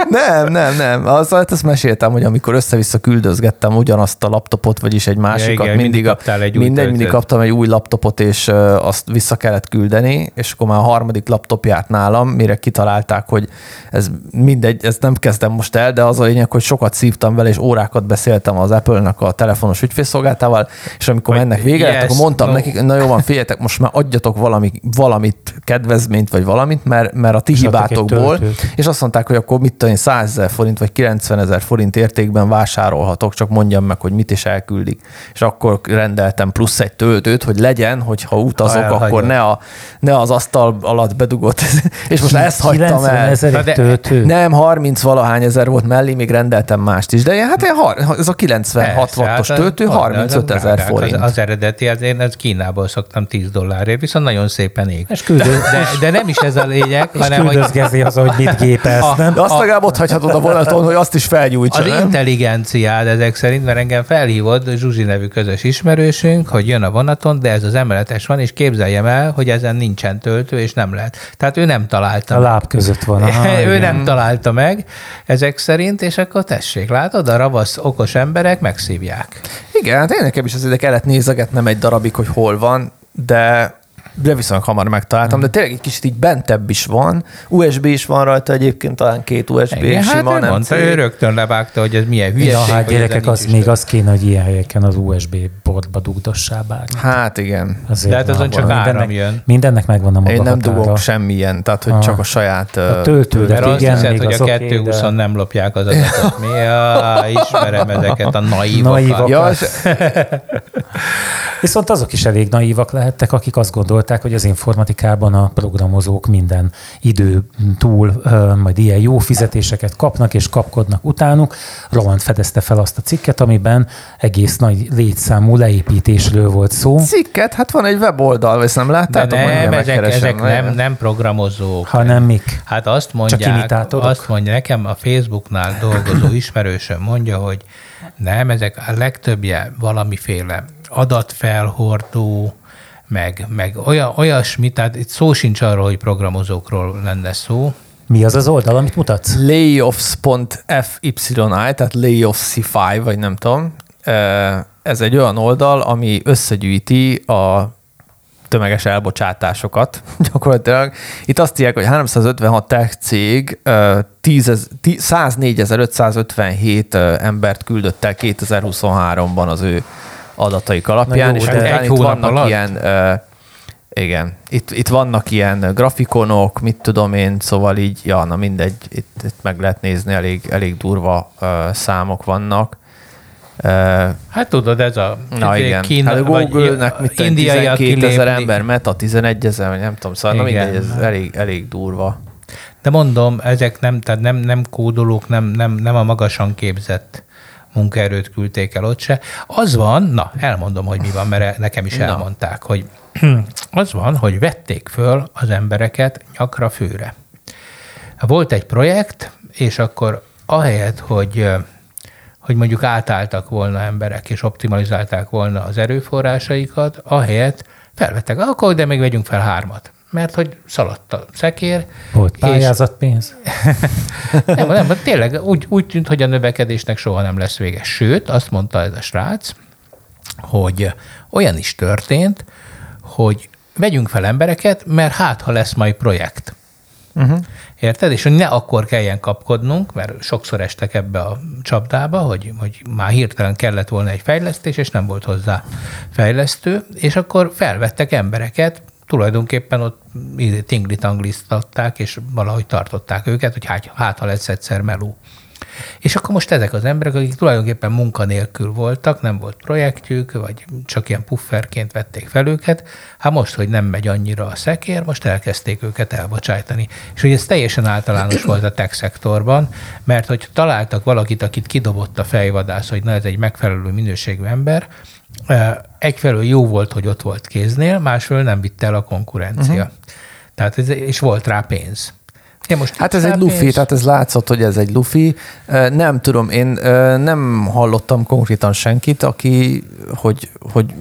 nem, nem, nem. Az, hát ezt meséltem, hogy amikor össze-vissza küldözgettem ugyanazt a laptopot, vagyis egy másikat, igen, mindig, mindig a, egy mindegy, mindig kaptam egy új laptopot, és ö, azt vissza kellett küldeni, és akkor már a harmadik laptopját nálam, mire kitalálták, hogy ez mindegy, ezt nem kezdem most el, de az a lényeg, hogy sokat szívtam vele, és órákat beszéltem az Apple-nek a telefonos ügyfélszolgáltával, és amikor Hogy ennek vége yes, akkor mondtam no. nekik, na jó van, figyeljetek, most már adjatok valami, valamit, kedvezményt, vagy valamit, mert, mert a ti És hibátokból, és azt mondták, hogy akkor mit tudom én, 100 ezer forint vagy 90 ezer forint értékben vásárolhatok, csak mondjam meg, hogy mit is elküldik. És akkor rendeltem plusz egy töltőt, hogy legyen, hogyha utazok, Ha akkor ne, a, ne az asztal alatt bedugott. és most ezt hagytam 90 el. töltő? Nem, 30 valahány ezer volt mellé, még rendeltem mást is. De ilyen, hát ilyen, har- ez a 96 Persze, wattos hát töltő az- 35 az ezer forint. Az, az eredeti, az én az Kínából szoktam 10 dollárért, viszont nagyon szépen ég. És küldöz, De, de nem is ez a lényeg, és hanem hogy az, hogy mit gépelsz, A- nem? De azt a- legalább ott hagyhatod a vonaton, hogy azt is felgyújtsa, az nem? intelligenciád ezek szerint, mert engem felhívott Zsuzsi nevű közös ismerősünk, hogy jön a vonaton, de ez az emeletes van, és képzeljem el, hogy ezen nincsen töltő, és nem lehet. Tehát ő nem találta A meg. láb között van. Aha, ő igen. nem találta meg ezek szerint, és akkor tessék, látod, a ravasz okos emberek megszívják. Igen, hát én nekem is azért kellett nézegetnem egy darabig, hogy hol van, de de viszonylag hamar megtaláltam, de tényleg egy kicsit így bentebb is van. USB is van rajta egyébként, talán két USB Igen, hát sima, ő nem mondta, ő rögtön levágta, hogy ez milyen hülyeség. Ja, hát gyerekek, az még az kéne, hogy ilyen helyeken az USB portba dugdossá bármi. Hát igen. Azért De hát azon van. csak áram mindennek, jön. Mindennek megvan a maga Én nem dugok semmilyen, tehát hogy Ah. csak a saját... A töltődet, Mert azt igen, hiszed, még hogy az a oké, 220 de- nem lopják az adatot. Mi? Ja, ismerem ezeket a naívokat. Naívak. Ja, Viszont azok is elég naívak lehettek, akik azt gondolták, hogy az informatikában a programozók minden idő túl majd ilyen jó fizetéseket kapnak és kapkodnak utánuk. Roland fedezte fel azt a cikket, amiben egész nagy létszámú leépítésről volt szó, cikket, hát van egy weboldal, ezt nem De láttátok? Majd nem, ezek, ezek nem, nem programozók. hanem mik? Hát azt mondják, azt mondja nekem a Facebooknál dolgozó ismerősöm mondja, hogy nem, ezek a legtöbbje valamiféle adatfelhordó, meg, meg olyan, olyasmi, tehát itt szó sincs arról, hogy programozókról lenne szó. Mi az az oldal, amit mutatsz? layoffs.fyi, tehát layoffsify, vagy nem tudom. Ez egy olyan oldal, ami összegyűjti a tömeges elbocsátásokat gyakorlatilag. Itt azt írják, hogy 356 tech cég ö, 10 ez- ti- 104.557 ö, embert küldött el 2023-ban az ő adataik alapján, jó, és utána itt vannak alatt? ilyen ö, igen, itt, itt vannak ilyen grafikonok, mit tudom én, szóval így, ja, na mindegy, itt, itt meg lehet nézni, elég, elég durva uh, számok vannak. Uh, Hát tudod, ez a na igen, Kína, hát a Google-nek mit tudom, indiaiak 12 ezer ember, Meta 11 ezer, nem tudom, szóval na Igen. mindegy, ez elég, elég durva. De mondom, ezek nem, tehát nem, nem kódolók, nem, nem, nem a magasan képzett munkaerőt küldték el ott se. Az van, na, elmondom, hogy mi van, mert nekem is elmondták, hogy az van, hogy vették föl az embereket nyakra főre. Volt egy projekt, és akkor ahelyett, hogy hogy mondjuk átálltak volna emberek, és optimalizálták volna az erőforrásaikat, ahelyett felvettek, akkor de még vegyünk fel hármat mert hogy szaladt a szekér. Volt pályázatpénz. nem, nem, tényleg úgy, úgy tűnt, hogy a növekedésnek soha nem lesz vége. Sőt, azt mondta ez a srác, hogy olyan is történt, hogy vegyünk fel embereket, mert hát, ha lesz majd projekt. Uh-huh. Érted? És hogy ne akkor kelljen kapkodnunk, mert sokszor estek ebbe a csapdába, hogy, hogy már hirtelen kellett volna egy fejlesztés, és nem volt hozzá fejlesztő, és akkor felvettek embereket, tulajdonképpen ott tingli-tangliztatták, és valahogy tartották őket, hogy hát, hát ha lesz egyszer meló. És akkor most ezek az emberek, akik tulajdonképpen munkanélkül voltak, nem volt projektjük, vagy csak ilyen pufferként vették fel őket, hát most, hogy nem megy annyira a szekér, most elkezdték őket elbocsájtani. És hogy ez teljesen általános volt a tech szektorban, mert hogy találtak valakit, akit kidobott a fejvadász, hogy na ez egy megfelelő minőségű ember, egyfelől jó volt, hogy ott volt kéznél, másfelől nem vitte el a konkurencia. Uh-huh. Tehát ez, és volt rá pénz. Ja, most hát ez egy lufi, tehát ez látszott, hogy ez egy lufi. Nem tudom, én nem hallottam konkrétan senkit, aki, hogy, hogy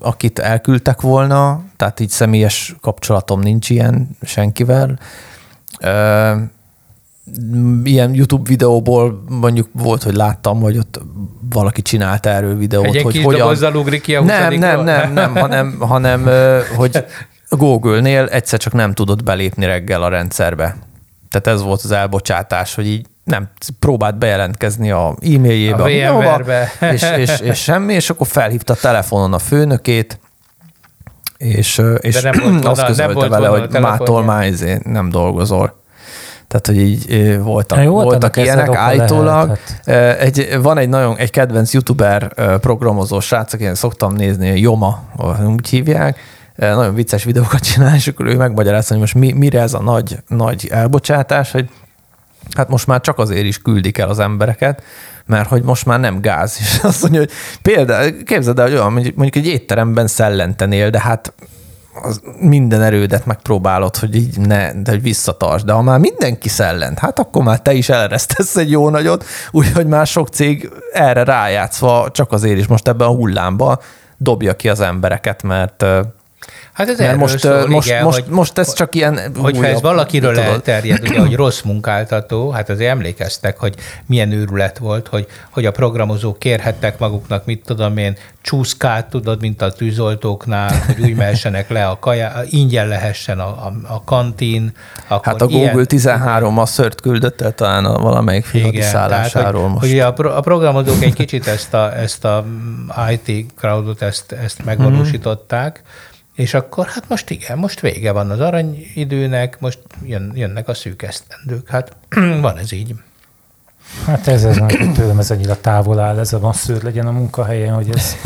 akit elküldtek volna, tehát így személyes kapcsolatom nincs ilyen senkivel ilyen YouTube videóból mondjuk volt, hogy láttam, hogy ott valaki csinált erről videót, egy hogy hogyan... ugrik ki a nem, nem, nem, nem, hanem, hanem hogy Google-nél egyszer csak nem tudott belépni reggel a rendszerbe. Tehát ez volt az elbocsátás, hogy így nem próbált bejelentkezni a e-mailjébe, a, a és, és, és semmi, és akkor felhívta a telefonon a főnökét, és, és nem volt azt közölte vele, hogy mától már nem dolgozol. Tehát, hogy így voltak, jó, voltak ilyenek állítólag. Lehet, hát. egy, van egy nagyon, egy kedvenc youtuber programozó srác, aki én szoktam nézni, Joma, úgy hívják, nagyon vicces videókat csinál, és akkor ő megmagyarázta, hogy most mi, mire ez a nagy, nagy elbocsátás, hogy hát most már csak azért is küldik el az embereket, mert hogy most már nem gáz. És azt mondja, hogy például, képzeld el, hogy olyan, mondjuk egy étteremben szellentenél, de hát az minden erődet megpróbálod, hogy így ne, de hogy visszatartsd. De ha már mindenki szellent, hát akkor már te is eleresztesz egy jó nagyot, úgyhogy már sok cég erre rájátszva csak azért is most ebben a hullámba dobja ki az embereket, mert Hát ez Mert most, szól, most, igen, most, hogy, most ez csak ilyen... Hogyha ez valakiről elterjed, ugye, hogy rossz munkáltató, hát azért emlékeztek, hogy milyen őrület volt, hogy, hogy a programozók kérhettek maguknak, mit tudom én, csúszkát, tudod, mint a tűzoltóknál, hogy úgy mehessenek le a kaja, ingyen lehessen a, a, a kantin. Akkor hát a Google ilyen, 13 a szört küldött el talán a valamelyik szállásáról most. Hogy a, a programozók egy kicsit ezt a, ezt a IT crowdot, ezt, ezt megvalósították, mm-hmm és akkor hát most igen, most vége van az aranyidőnek, most jön, jönnek a szűk esztendők. Hát van ez így. Hát ez, ez meg tőlem ez annyira távol áll, ez a masszőr legyen a munkahelyen, hogy ez...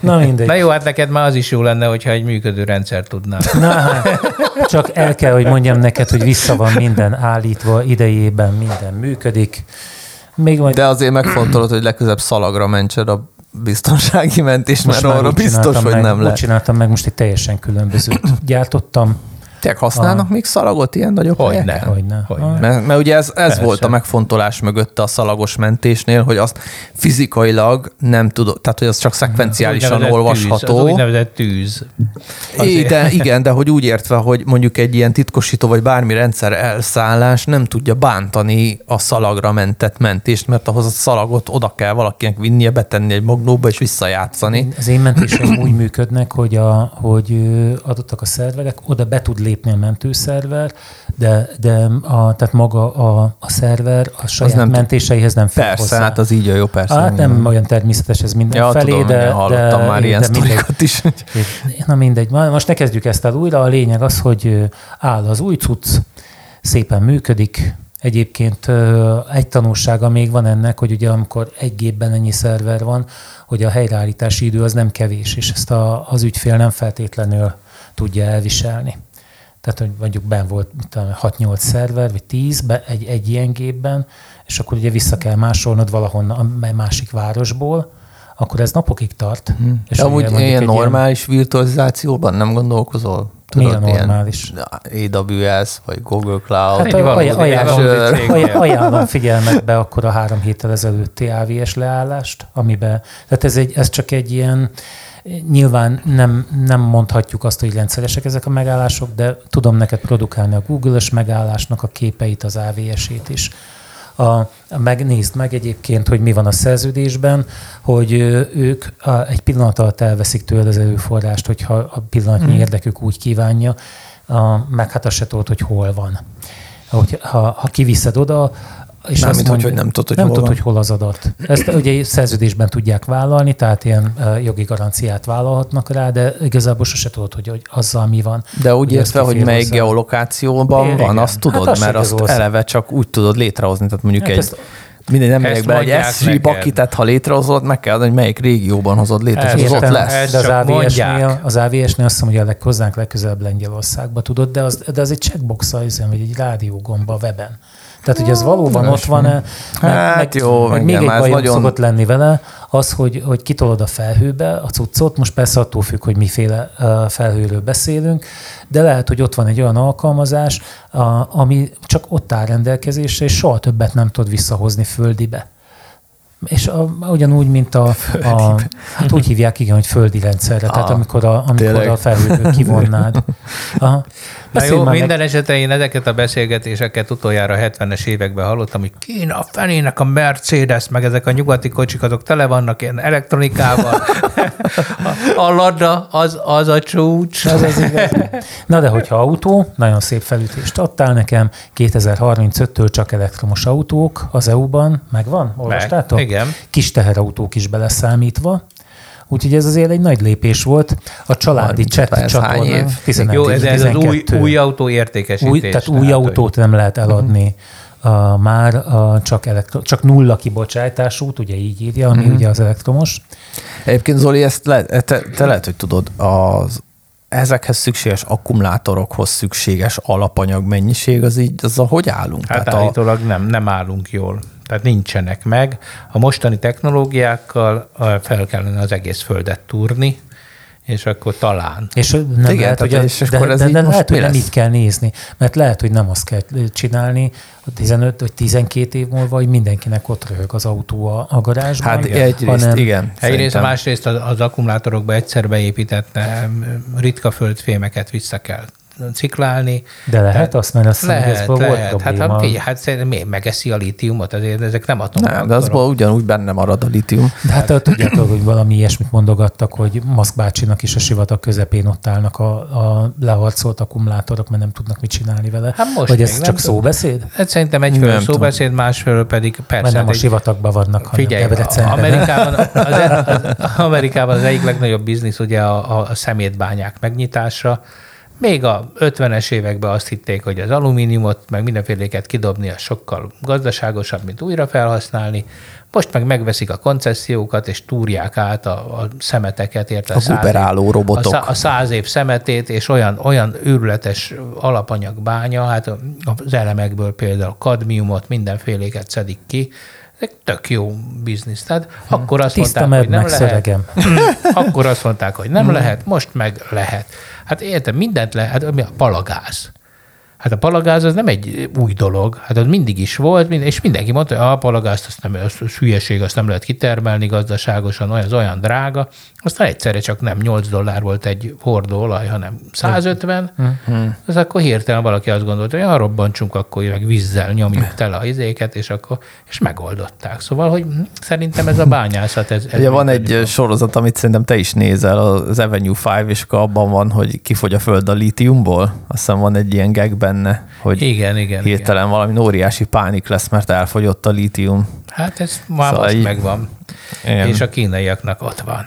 Na mindegy. Na jó, hát neked már az is jó lenne, hogyha egy működő rendszer tudnál. Na hát, csak el kell, hogy mondjam neked, hogy vissza van minden állítva, idejében minden működik. Még majd... De azért megfontolod, hogy legközebb szalagra mentsed a biztonsági mentés, most mert arra biztos, hogy meg, nem lehet. csináltam meg, most egy teljesen különbözőt gyártottam. Tényleg használnak a... még szalagot ilyen nagyobb hogy helyeken? Ne, hogy ne. Hogy ne. Mert, mert ugye ez, ez volt a megfontolás mögötte a szalagos mentésnél, hogy azt fizikailag nem tudod, tehát hogy az csak szekvenciálisan az olvasható. Tűz, az úgynevezett tűz. É, de, igen, de hogy úgy értve, hogy mondjuk egy ilyen titkosító vagy bármi rendszer elszállás nem tudja bántani a szalagra mentett mentést, mert ahhoz a szalagot oda kell valakinek vinnie, betenni egy magnóba és visszajátszani. Az én mentéseim úgy működnek, hogy, a, hogy adottak a szerverek, oda be tud lépni a mentőszerver, de, de a, tehát maga a, a szerver a saját nem mentéseihez nem fér Persze, hozzá. hát az így a jó, persze. Hát nem nem olyan természetes ez minden ja, tudom, de, hallottam de, már ilyen de mindegy, is. Na mindegy, most ne kezdjük ezt el újra. A lényeg az, hogy áll az új cucc, szépen működik, Egyébként egy tanulsága még van ennek, hogy ugye amikor egy gépben ennyi szerver van, hogy a helyreállítási idő az nem kevés, és ezt a, az ügyfél nem feltétlenül tudja elviselni. Tehát, hogy mondjuk ben volt 6-8 szerver, vagy 10 be, egy, egy ilyen gépben, és akkor ugye vissza kell másolnod valahonnan a másik városból, akkor ez napokig tart. Hmm. És De amúgy ilyen normális ilyen... virtualizációban nem gondolkozol? Tudod, Mi a normális? AWS, vagy Google Cloud. Hát, ajánlom, ajánlom, ajánlom figyelmetbe akkor a három héttel ezelőtti AVS leállást, amiben, tehát ez, egy, ez csak egy ilyen, Nyilván nem, nem mondhatjuk azt, hogy rendszeresek ezek a megállások, de tudom neked produkálni a Google-ös megállásnak a képeit, az AVS-ét is. A, megnézd meg egyébként, hogy mi van a szerződésben, hogy ők a, egy pillanat alatt elveszik tőled az előforrást, hogyha a pillanatnyi hmm. érdekük úgy kívánja, a, meg hát azt se tudod, hogy hol van. Hogy, ha, ha kiviszed oda, és nem, mint mondja, hogy nem tudod, hogy nem hol, tudod, hogy hol az adat. Ezt ugye szerződésben tudják vállalni, tehát ilyen jogi garanciát vállalhatnak rá, de igazából sose tudod, hogy, hogy azzal mi van. De úgy értve, hogy melyik geolokációban van, igen. azt tudod, hát mert azt eleve csak úgy tudod létrehozni. Tehát mondjuk hát egy ezt, mindegy, nem megyek be egy SG bakitet, ha létrehozod, meg kell adni, hogy melyik régióban hozod létre, és az ott lesz. De az AVS-nél, az AVS-nél azt hiszem, hogy a leg, hozzánk legközelebb Lengyelországba tudod, de az, de az egy checkbox vagy egy rádiógomba a weben. Tehát, hogy ez valóban ott van-e, meg, hát meg, jó, meg még egy bajom nagyon... szokott lenni vele, az, hogy, hogy kitolod a felhőbe a cuccot, most persze attól függ, hogy miféle felhőről beszélünk, de lehet, hogy ott van egy olyan alkalmazás, ami csak ott áll rendelkezésre, és soha többet nem tud visszahozni földibe. És a, ugyanúgy, mint a, a, hát úgy hívják, igen, hogy földi rendszerre, tehát ah, amikor a, amikor a felhőből kivonnád. Aha. Na jó, minden meg... esetben én ezeket a beszélgetéseket utoljára 70-es években hallottam, hogy Kína a fenének a Mercedes, meg ezek a nyugati kocsik, azok tele vannak ilyen elektronikával. a Lada, az, az a csúcs. Az az igaz. Na de hogyha autó, nagyon szép felütést adtál nekem, 2035-től csak elektromos autók az EU-ban, megvan? Olvastátok? Meg, igen. Kis teherautók is beleszámítva. Úgyhogy ez azért egy nagy lépés volt. A családi chat csatorna. 11, Jó, ez, ez az új, új autó értékesítés. Új, tehát új autót nem lehet eladni. Uh, már uh, csak, elektro- csak nulla kibocsátásút, ugye így írja, ami uh-huh. ugye az elektromos. Egyébként Zoli, ezt le, te, te lehet, hogy tudod, az ezekhez szükséges akkumulátorokhoz szükséges alapanyag mennyiség, az így, az a hogy állunk? Hát Tehát állítólag a... nem, nem állunk jól tehát nincsenek meg. A mostani technológiákkal fel kellene az egész földet turni, és akkor talán. És nem Igen, lehet, hogy, és de, akkor ez de, de lehet, hogy nem így kell nézni, mert lehet, hogy nem azt kell csinálni, 15 vagy 12 év múlva, hogy mindenkinek ott röhög az autó a, a garázsban. Hát egyrészt, hanem, igen. Egyrészt, másrészt az, az akkumulátorokba egyszer beépített ritka földfémeket vissza kell ciklálni. De lehet tehát, azt, mert azt lehet, lehet. volt lehet. Hát, ha, hát szerintem miért megeszi a lítiumot, azért ezek nem atomok. Nem, de azból ugyanúgy benne marad a lítium. De hát tudjátok, hogy valami ilyesmit mondogattak, hogy Maszk bácsinak is a sivatag közepén ott állnak a, a leharcolt akkumulátorok, mert nem tudnak mit csinálni vele. Hát most Vagy ez csak szóbeszéd? Hát szerintem egyfelől szóbeszéd, másfelől pedig persze. Mert nem a sivatagban vannak, Figyelj, Amerikában az, az, Amerikában az egyik legnagyobb biznisz ugye a, a szemétbányák megnyitása, még a 50-es években azt hitték, hogy az alumíniumot, meg mindenféléket kidobni a sokkal gazdaságosabb, mint újra felhasználni. Most meg megveszik a koncesziókat, és túrják át a, a szemeteket, érte a, a robotok. A, a száz év szemetét, és olyan, olyan őrületes alapanyagbánya, hát az elemekből például kadmiumot, mindenféléket szedik ki, ez tök jó biznisz. Tehát hmm. akkor azt Tiszta mondták, hogy nem lehet. Szöregem. akkor azt mondták, hogy nem lehet, most meg lehet. Hát értem, mindent lehet, hát mi a palagáz. Hát a palagáz az nem egy új dolog, hát az mindig is volt, és mindenki mondta, hogy a palagázt azt nem, az, hülyeség, azt nem lehet kitermelni gazdaságosan, olyan, az olyan drága. Aztán egyszerre csak nem 8 dollár volt egy hordó olaj, hanem 150. Mm-hmm. Az akkor hirtelen valaki azt gondolta, hogy ja, robbantsunk, akkor meg vízzel nyomjuk tele a izéket, és akkor és megoldották. Szóval, hogy szerintem ez a bányászat. Ez, ez Ugye van egy van. sorozat, amit szerintem te is nézel, az Avenue 5, és akkor abban van, hogy kifogy a föld a lítiumból. Azt hiszem van egy ilyen gag benne, hogy igen, igen, hirtelen igen. valami óriási pánik lesz, mert elfogyott a lítium. Hát ez már szóval most így... megvan. Igen. És a kínaiaknak ott van.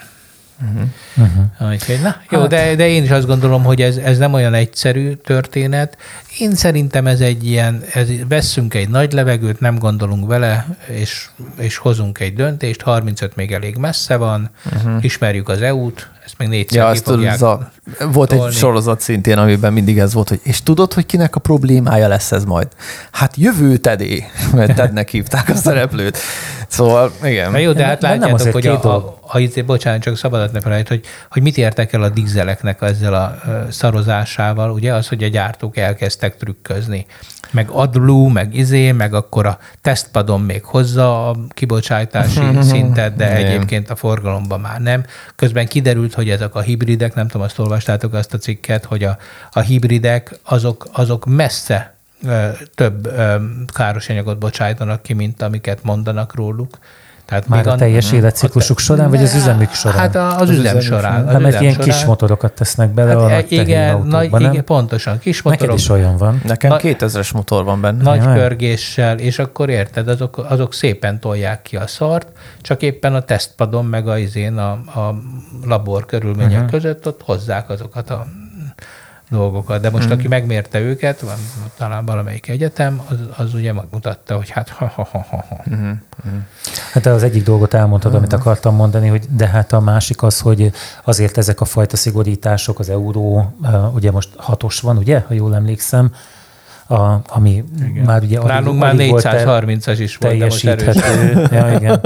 Uh-huh. Úgyhogy, na, jó, hát. de, de én is azt gondolom, hogy ez, ez nem olyan egyszerű történet. Én szerintem ez egy ilyen, ez, vesszünk egy nagy levegőt, nem gondolunk vele, és, és hozunk egy döntést, 35 még elég messze van, uh-huh. ismerjük az EU-t, ezt még négyszer ja, ki fogják a, Volt tolni. egy sorozat szintén, amiben mindig ez volt, hogy és tudod, hogy kinek a problémája lesz ez majd? Hát jövő Tedé, mert Tednek hívták a szereplőt. Szóval, igen. Na jó, de hát látjátok, hogy a, a, a, a, bocsánat, csak szabadat ne felejt, hogy, hogy mit értek el a dízeleknek ezzel a szarozásával, ugye az, hogy a gyártók elkezdtek trükközni meg AdBlue, meg izé, meg akkor a tesztpadon még hozza a kibocsátási szintet, de egyébként a forgalomban már nem. Közben kiderült, hogy ezek a hibridek, nem tudom, azt olvastátok azt a cikket, hogy a, a hibridek azok, azok messze több káros anyagot bocsájtanak ki, mint amiket mondanak róluk. Tehát Már a teljes életciklusuk során, vagy az üzemük során? Hát az, az üzem, üzem során. Nem, mert ilyen során. kis motorokat tesznek bele hát a igen, nagy, nem? igen, pontosan. Kis motorok. Neked is olyan van. Nekem 2000-es motor van benne. Nagy ja, pörgéssel, és akkor érted, azok, azok szépen tolják ki a szart, csak éppen a tesztpadon, meg a, izén, a, a labor körülmények uh-huh. között ott hozzák azokat a dolgokat. De most, mm. aki megmérte őket, van, talán valamelyik egyetem, az, az ugye megmutatta, hogy hát ha, ha, ha, ha. ha. Mm. Mm. Hát az egyik dolgot elmondtad, mm. amit akartam mondani, hogy de hát a másik az, hogy azért ezek a fajta szigorítások, az euró, ugye most hatos van, ugye, ha jól emlékszem, a, ami igen. már ugye Nálunk már 430-as is volt, teljesíthető. ja, igen.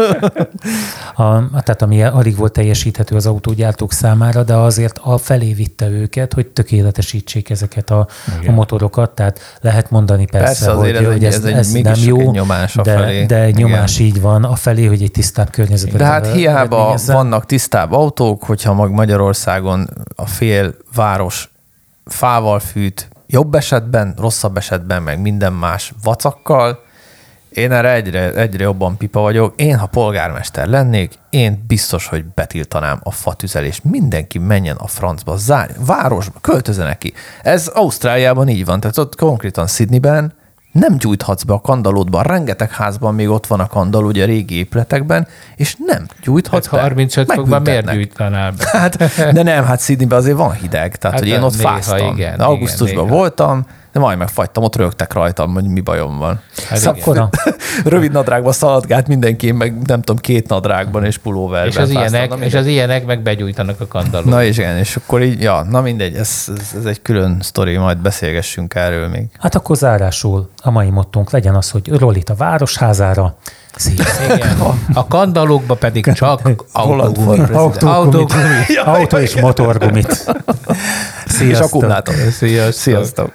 A, tehát ami alig volt teljesíthető az autógyártók számára, de azért a felé vitte őket, hogy tökéletesítsék ezeket a, a motorokat, tehát lehet mondani persze, persze hogy, ez, hogy ez, ez, ez nem jó, nyomás de, felé. de egy nyomás igen. így van a felé, hogy egy tisztább környezetet. De hát hiába vannak tisztább autók, hogyha mag Magyarországon a fél város fával fűt, jobb esetben, rosszabb esetben, meg minden más vacakkal. Én erre egyre, egyre jobban pipa vagyok. Én, ha polgármester lennék, én biztos, hogy betiltanám a fatüzelést. Mindenki menjen a francba, zárj, városba, költözenek ki. Ez Ausztráliában így van, tehát ott konkrétan Sydneyben nem gyújthatsz be a kandalódba. Rengeteg házban még ott van a kandal, ugye a régi épületekben, és nem gyújthatsz hát be. 35 fokban miért gyújtanál be? Hát, de nem, hát Sydneyben azért van hideg, tehát hát hogy én ott néha, fáztam. Igen, Augusztusban igen, voltam, de majd megfagytam, ott rögtek rajtam, hogy mi bajom van. Hát Szakkora. Rövid nadrágban szaladgált mindenki, meg nem tudom, két nadrágban és pulóverben. És az, ilyenek, és az ilyenek meg begyújtanak a kandalót. Na és igen, és akkor így, ja, na mindegy, ez, ez, ez egy külön sztori, majd beszélgessünk erről még. Hát akkor zárásul a mai mottunk legyen az, hogy Rolit a városházára, Igen. A kandalókba pedig csak autógumit. Autó és motorgumit. Sziasztok. És akkumulátor. Sziasztok. Sziasztok.